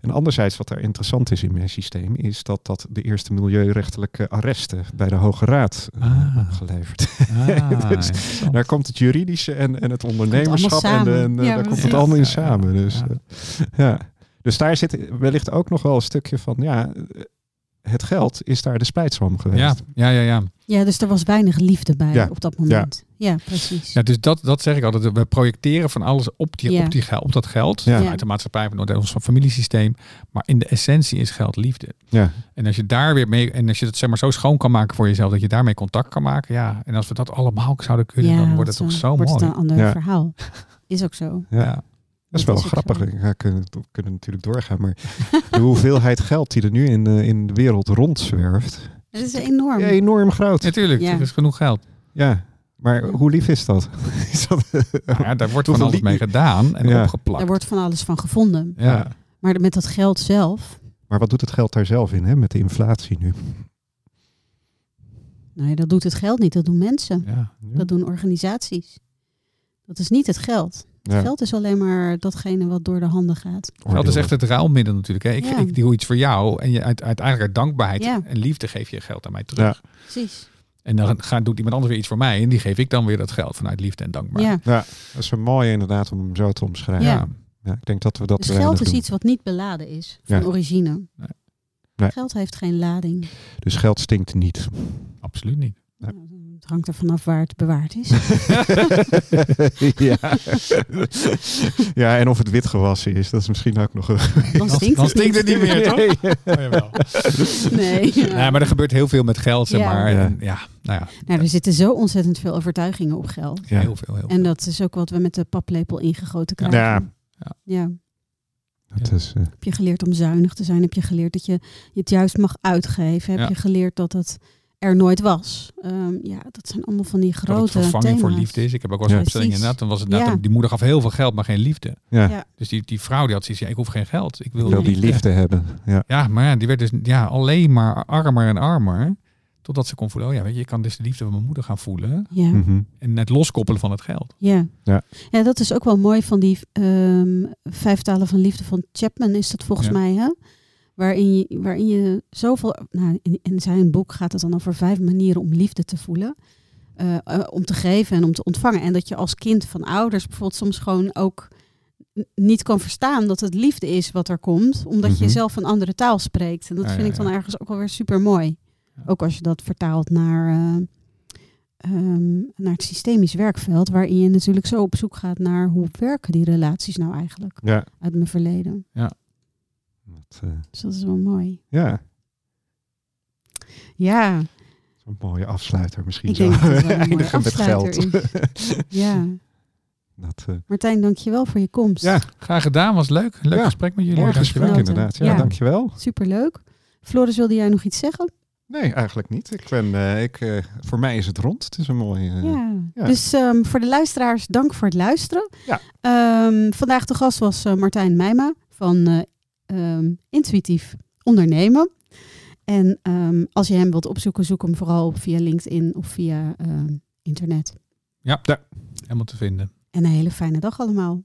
en anderzijds, wat daar interessant is in mijn systeem, is dat dat de eerste milieurechtelijke arresten bij de Hoge Raad Ah. opgeleverd. Ah, Dus. Daar komt het juridische en, en het ondernemerschap en, en, Ja, daar komt het allemaal in samen. Dus, ja. ja. Dus daar zit wellicht ook nog wel een stukje van, ja, het geld is daar de splijtswam geweest. ja, ja, ja, ja. Ja, dus er was weinig liefde bij Ja. op dat moment. Ja, precies. Ja, dus dat, dat zeg ik altijd. We projecteren van alles op, die, Ja. op, die, op dat geld. Ja. Vanuit de maatschappij, vanuit ons familiesysteem. Maar in de essentie is geld liefde. Ja. En als je daar weer mee, en als je het zeg maar zo schoon kan maken voor jezelf, dat je daarmee contact kan maken. Ja, en als we dat allemaal zouden kunnen, dan wordt het toch zo wordt mooi. het een ander Ja. verhaal. Is ook zo. Ja. Ja. Dat is Dat wel grappig. zo. Ja, kunnen, we kunnen natuurlijk doorgaan. Maar de hoeveelheid geld die er nu in, de- in de wereld rondzwerft, Het is enorm. is enorm groot. Natuurlijk, Ja. er is genoeg geld. Ja, maar Ja. hoe lief is dat? is dat Nou ja, daar wordt van alles mee gedaan en Ja. opgeplakt. Er wordt van alles van gevonden. ja. Maar met dat geld zelf, Maar wat doet het geld daar zelf in, hè, met de inflatie nu? nee, dat doet het geld niet. Dat doen mensen. Ja. Dat doen organisaties. Dat is niet het geld. Ja, Geld is alleen maar datgene wat door de handen gaat. Dat is echt het ruilmiddel natuurlijk. Hè. Ik, Ja. ik doe iets voor jou en je uit, uiteindelijk uit dankbaarheid Ja. en liefde geef je geld aan mij terug. Precies. En dan gaat, doet iemand anders weer iets voor mij en die geef ik dan weer dat geld vanuit liefde en dankbaarheid. Ja. Ja, dat is een mooie inderdaad om hem zo te omschrijven. Ja. Ik denk dat we dat Dus geld is doen. iets wat niet beladen is van Ja. origine. Nee. Nee. Geld heeft geen lading. Dus geld stinkt niet. Absoluut niet. Ja. Het hangt er vanaf waar het bewaard is. ja. ja, en of het wit gewassen is, dat is misschien ook nog een... Dan stinkt dan het stinkt het niet meer, toch? Oh. Nee. Ja, maar er gebeurt heel veel met geld, zeg Ja. maar. Ja. En ja, nou ja, Nou, er zitten zo ontzettend veel overtuigingen op geld. Ja. heel veel. Heel veel. En dat is ook wat we met de paplepel ingegoten krijgen. Ja. Ja. ja. Dat is, eh, Heb je geleerd om zuinig te zijn? Heb je geleerd dat je het juist mag uitgeven? Heb Ja. je geleerd dat het er nooit was? Ehm, ja, dat zijn allemaal van die dat grote het vervanging thema's. voor liefde is. Ik heb ook wel eens Ja. een opstelling inderdaad. Dan was het Ja. die moeder gaf heel veel geld, maar geen liefde. ja, Ja. Dus die, die vrouw die had zoiets, ja, ik hoef geen geld. Ik wil, ik wil die liefde. hebben. Ja. Ja, maar ja, die werd dus ja, alleen maar armer en armer. Totdat ze kon voelen, oh ja, weet je, ik kan dus de liefde van mijn moeder gaan voelen. Ja. Mhm. En het loskoppelen van het geld. Ja. Ja. ja, dat is ook wel mooi van die ehm, vijf talen van liefde van Chapman is dat volgens Ja. mij, hè? Waarin je, waarin je zoveel, nou, in, in zijn boek gaat het dan over vijf manieren om liefde te voelen. Eh, eh, om te geven en om te ontvangen. En dat je als kind van ouders bijvoorbeeld soms gewoon ook niet kan verstaan dat het liefde is wat er komt, omdat Mhm. je zelf een andere taal spreekt. En dat Ja, vind ja, ik dan ja. ergens ook wel weer super mooi. Ja. Ook als je dat vertaalt naar, eh, ehm, naar het systemisch werkveld, waarin je natuurlijk zo op zoek gaat naar hoe werken die relaties nou eigenlijk Ja. uit mijn verleden. Dat, eh, Dus dat is wel mooi. ja, Ja, een mooie afsluiter misschien ik zo. denk dat het wel een mooie met geld. is. Ja, Dat, eh, Martijn, dankjewel voor je komst. ja, Graag gedaan, was leuk. Leuk Ja, gesprek met jullie. mooi gesprek inderdaad. Ja, Ja. dankjewel. Superleuk. Floris, wilde jij nog iets zeggen? Nee, eigenlijk niet. Ik ben, eh, ik, eh, voor mij is het rond. Het is een mooie... Ja. ja. Dus ehm, voor de luisteraars, dank voor het luisteren. Ja. Ehm, vandaag de gast was eh, Martijn Meijma van eh, ehm, Intuïtief Ondernemen. En ehm, als je hem wilt opzoeken, zoek hem vooral op via LinkedIn of via ehm, internet. Helemaal te vinden. En een hele fijne dag allemaal.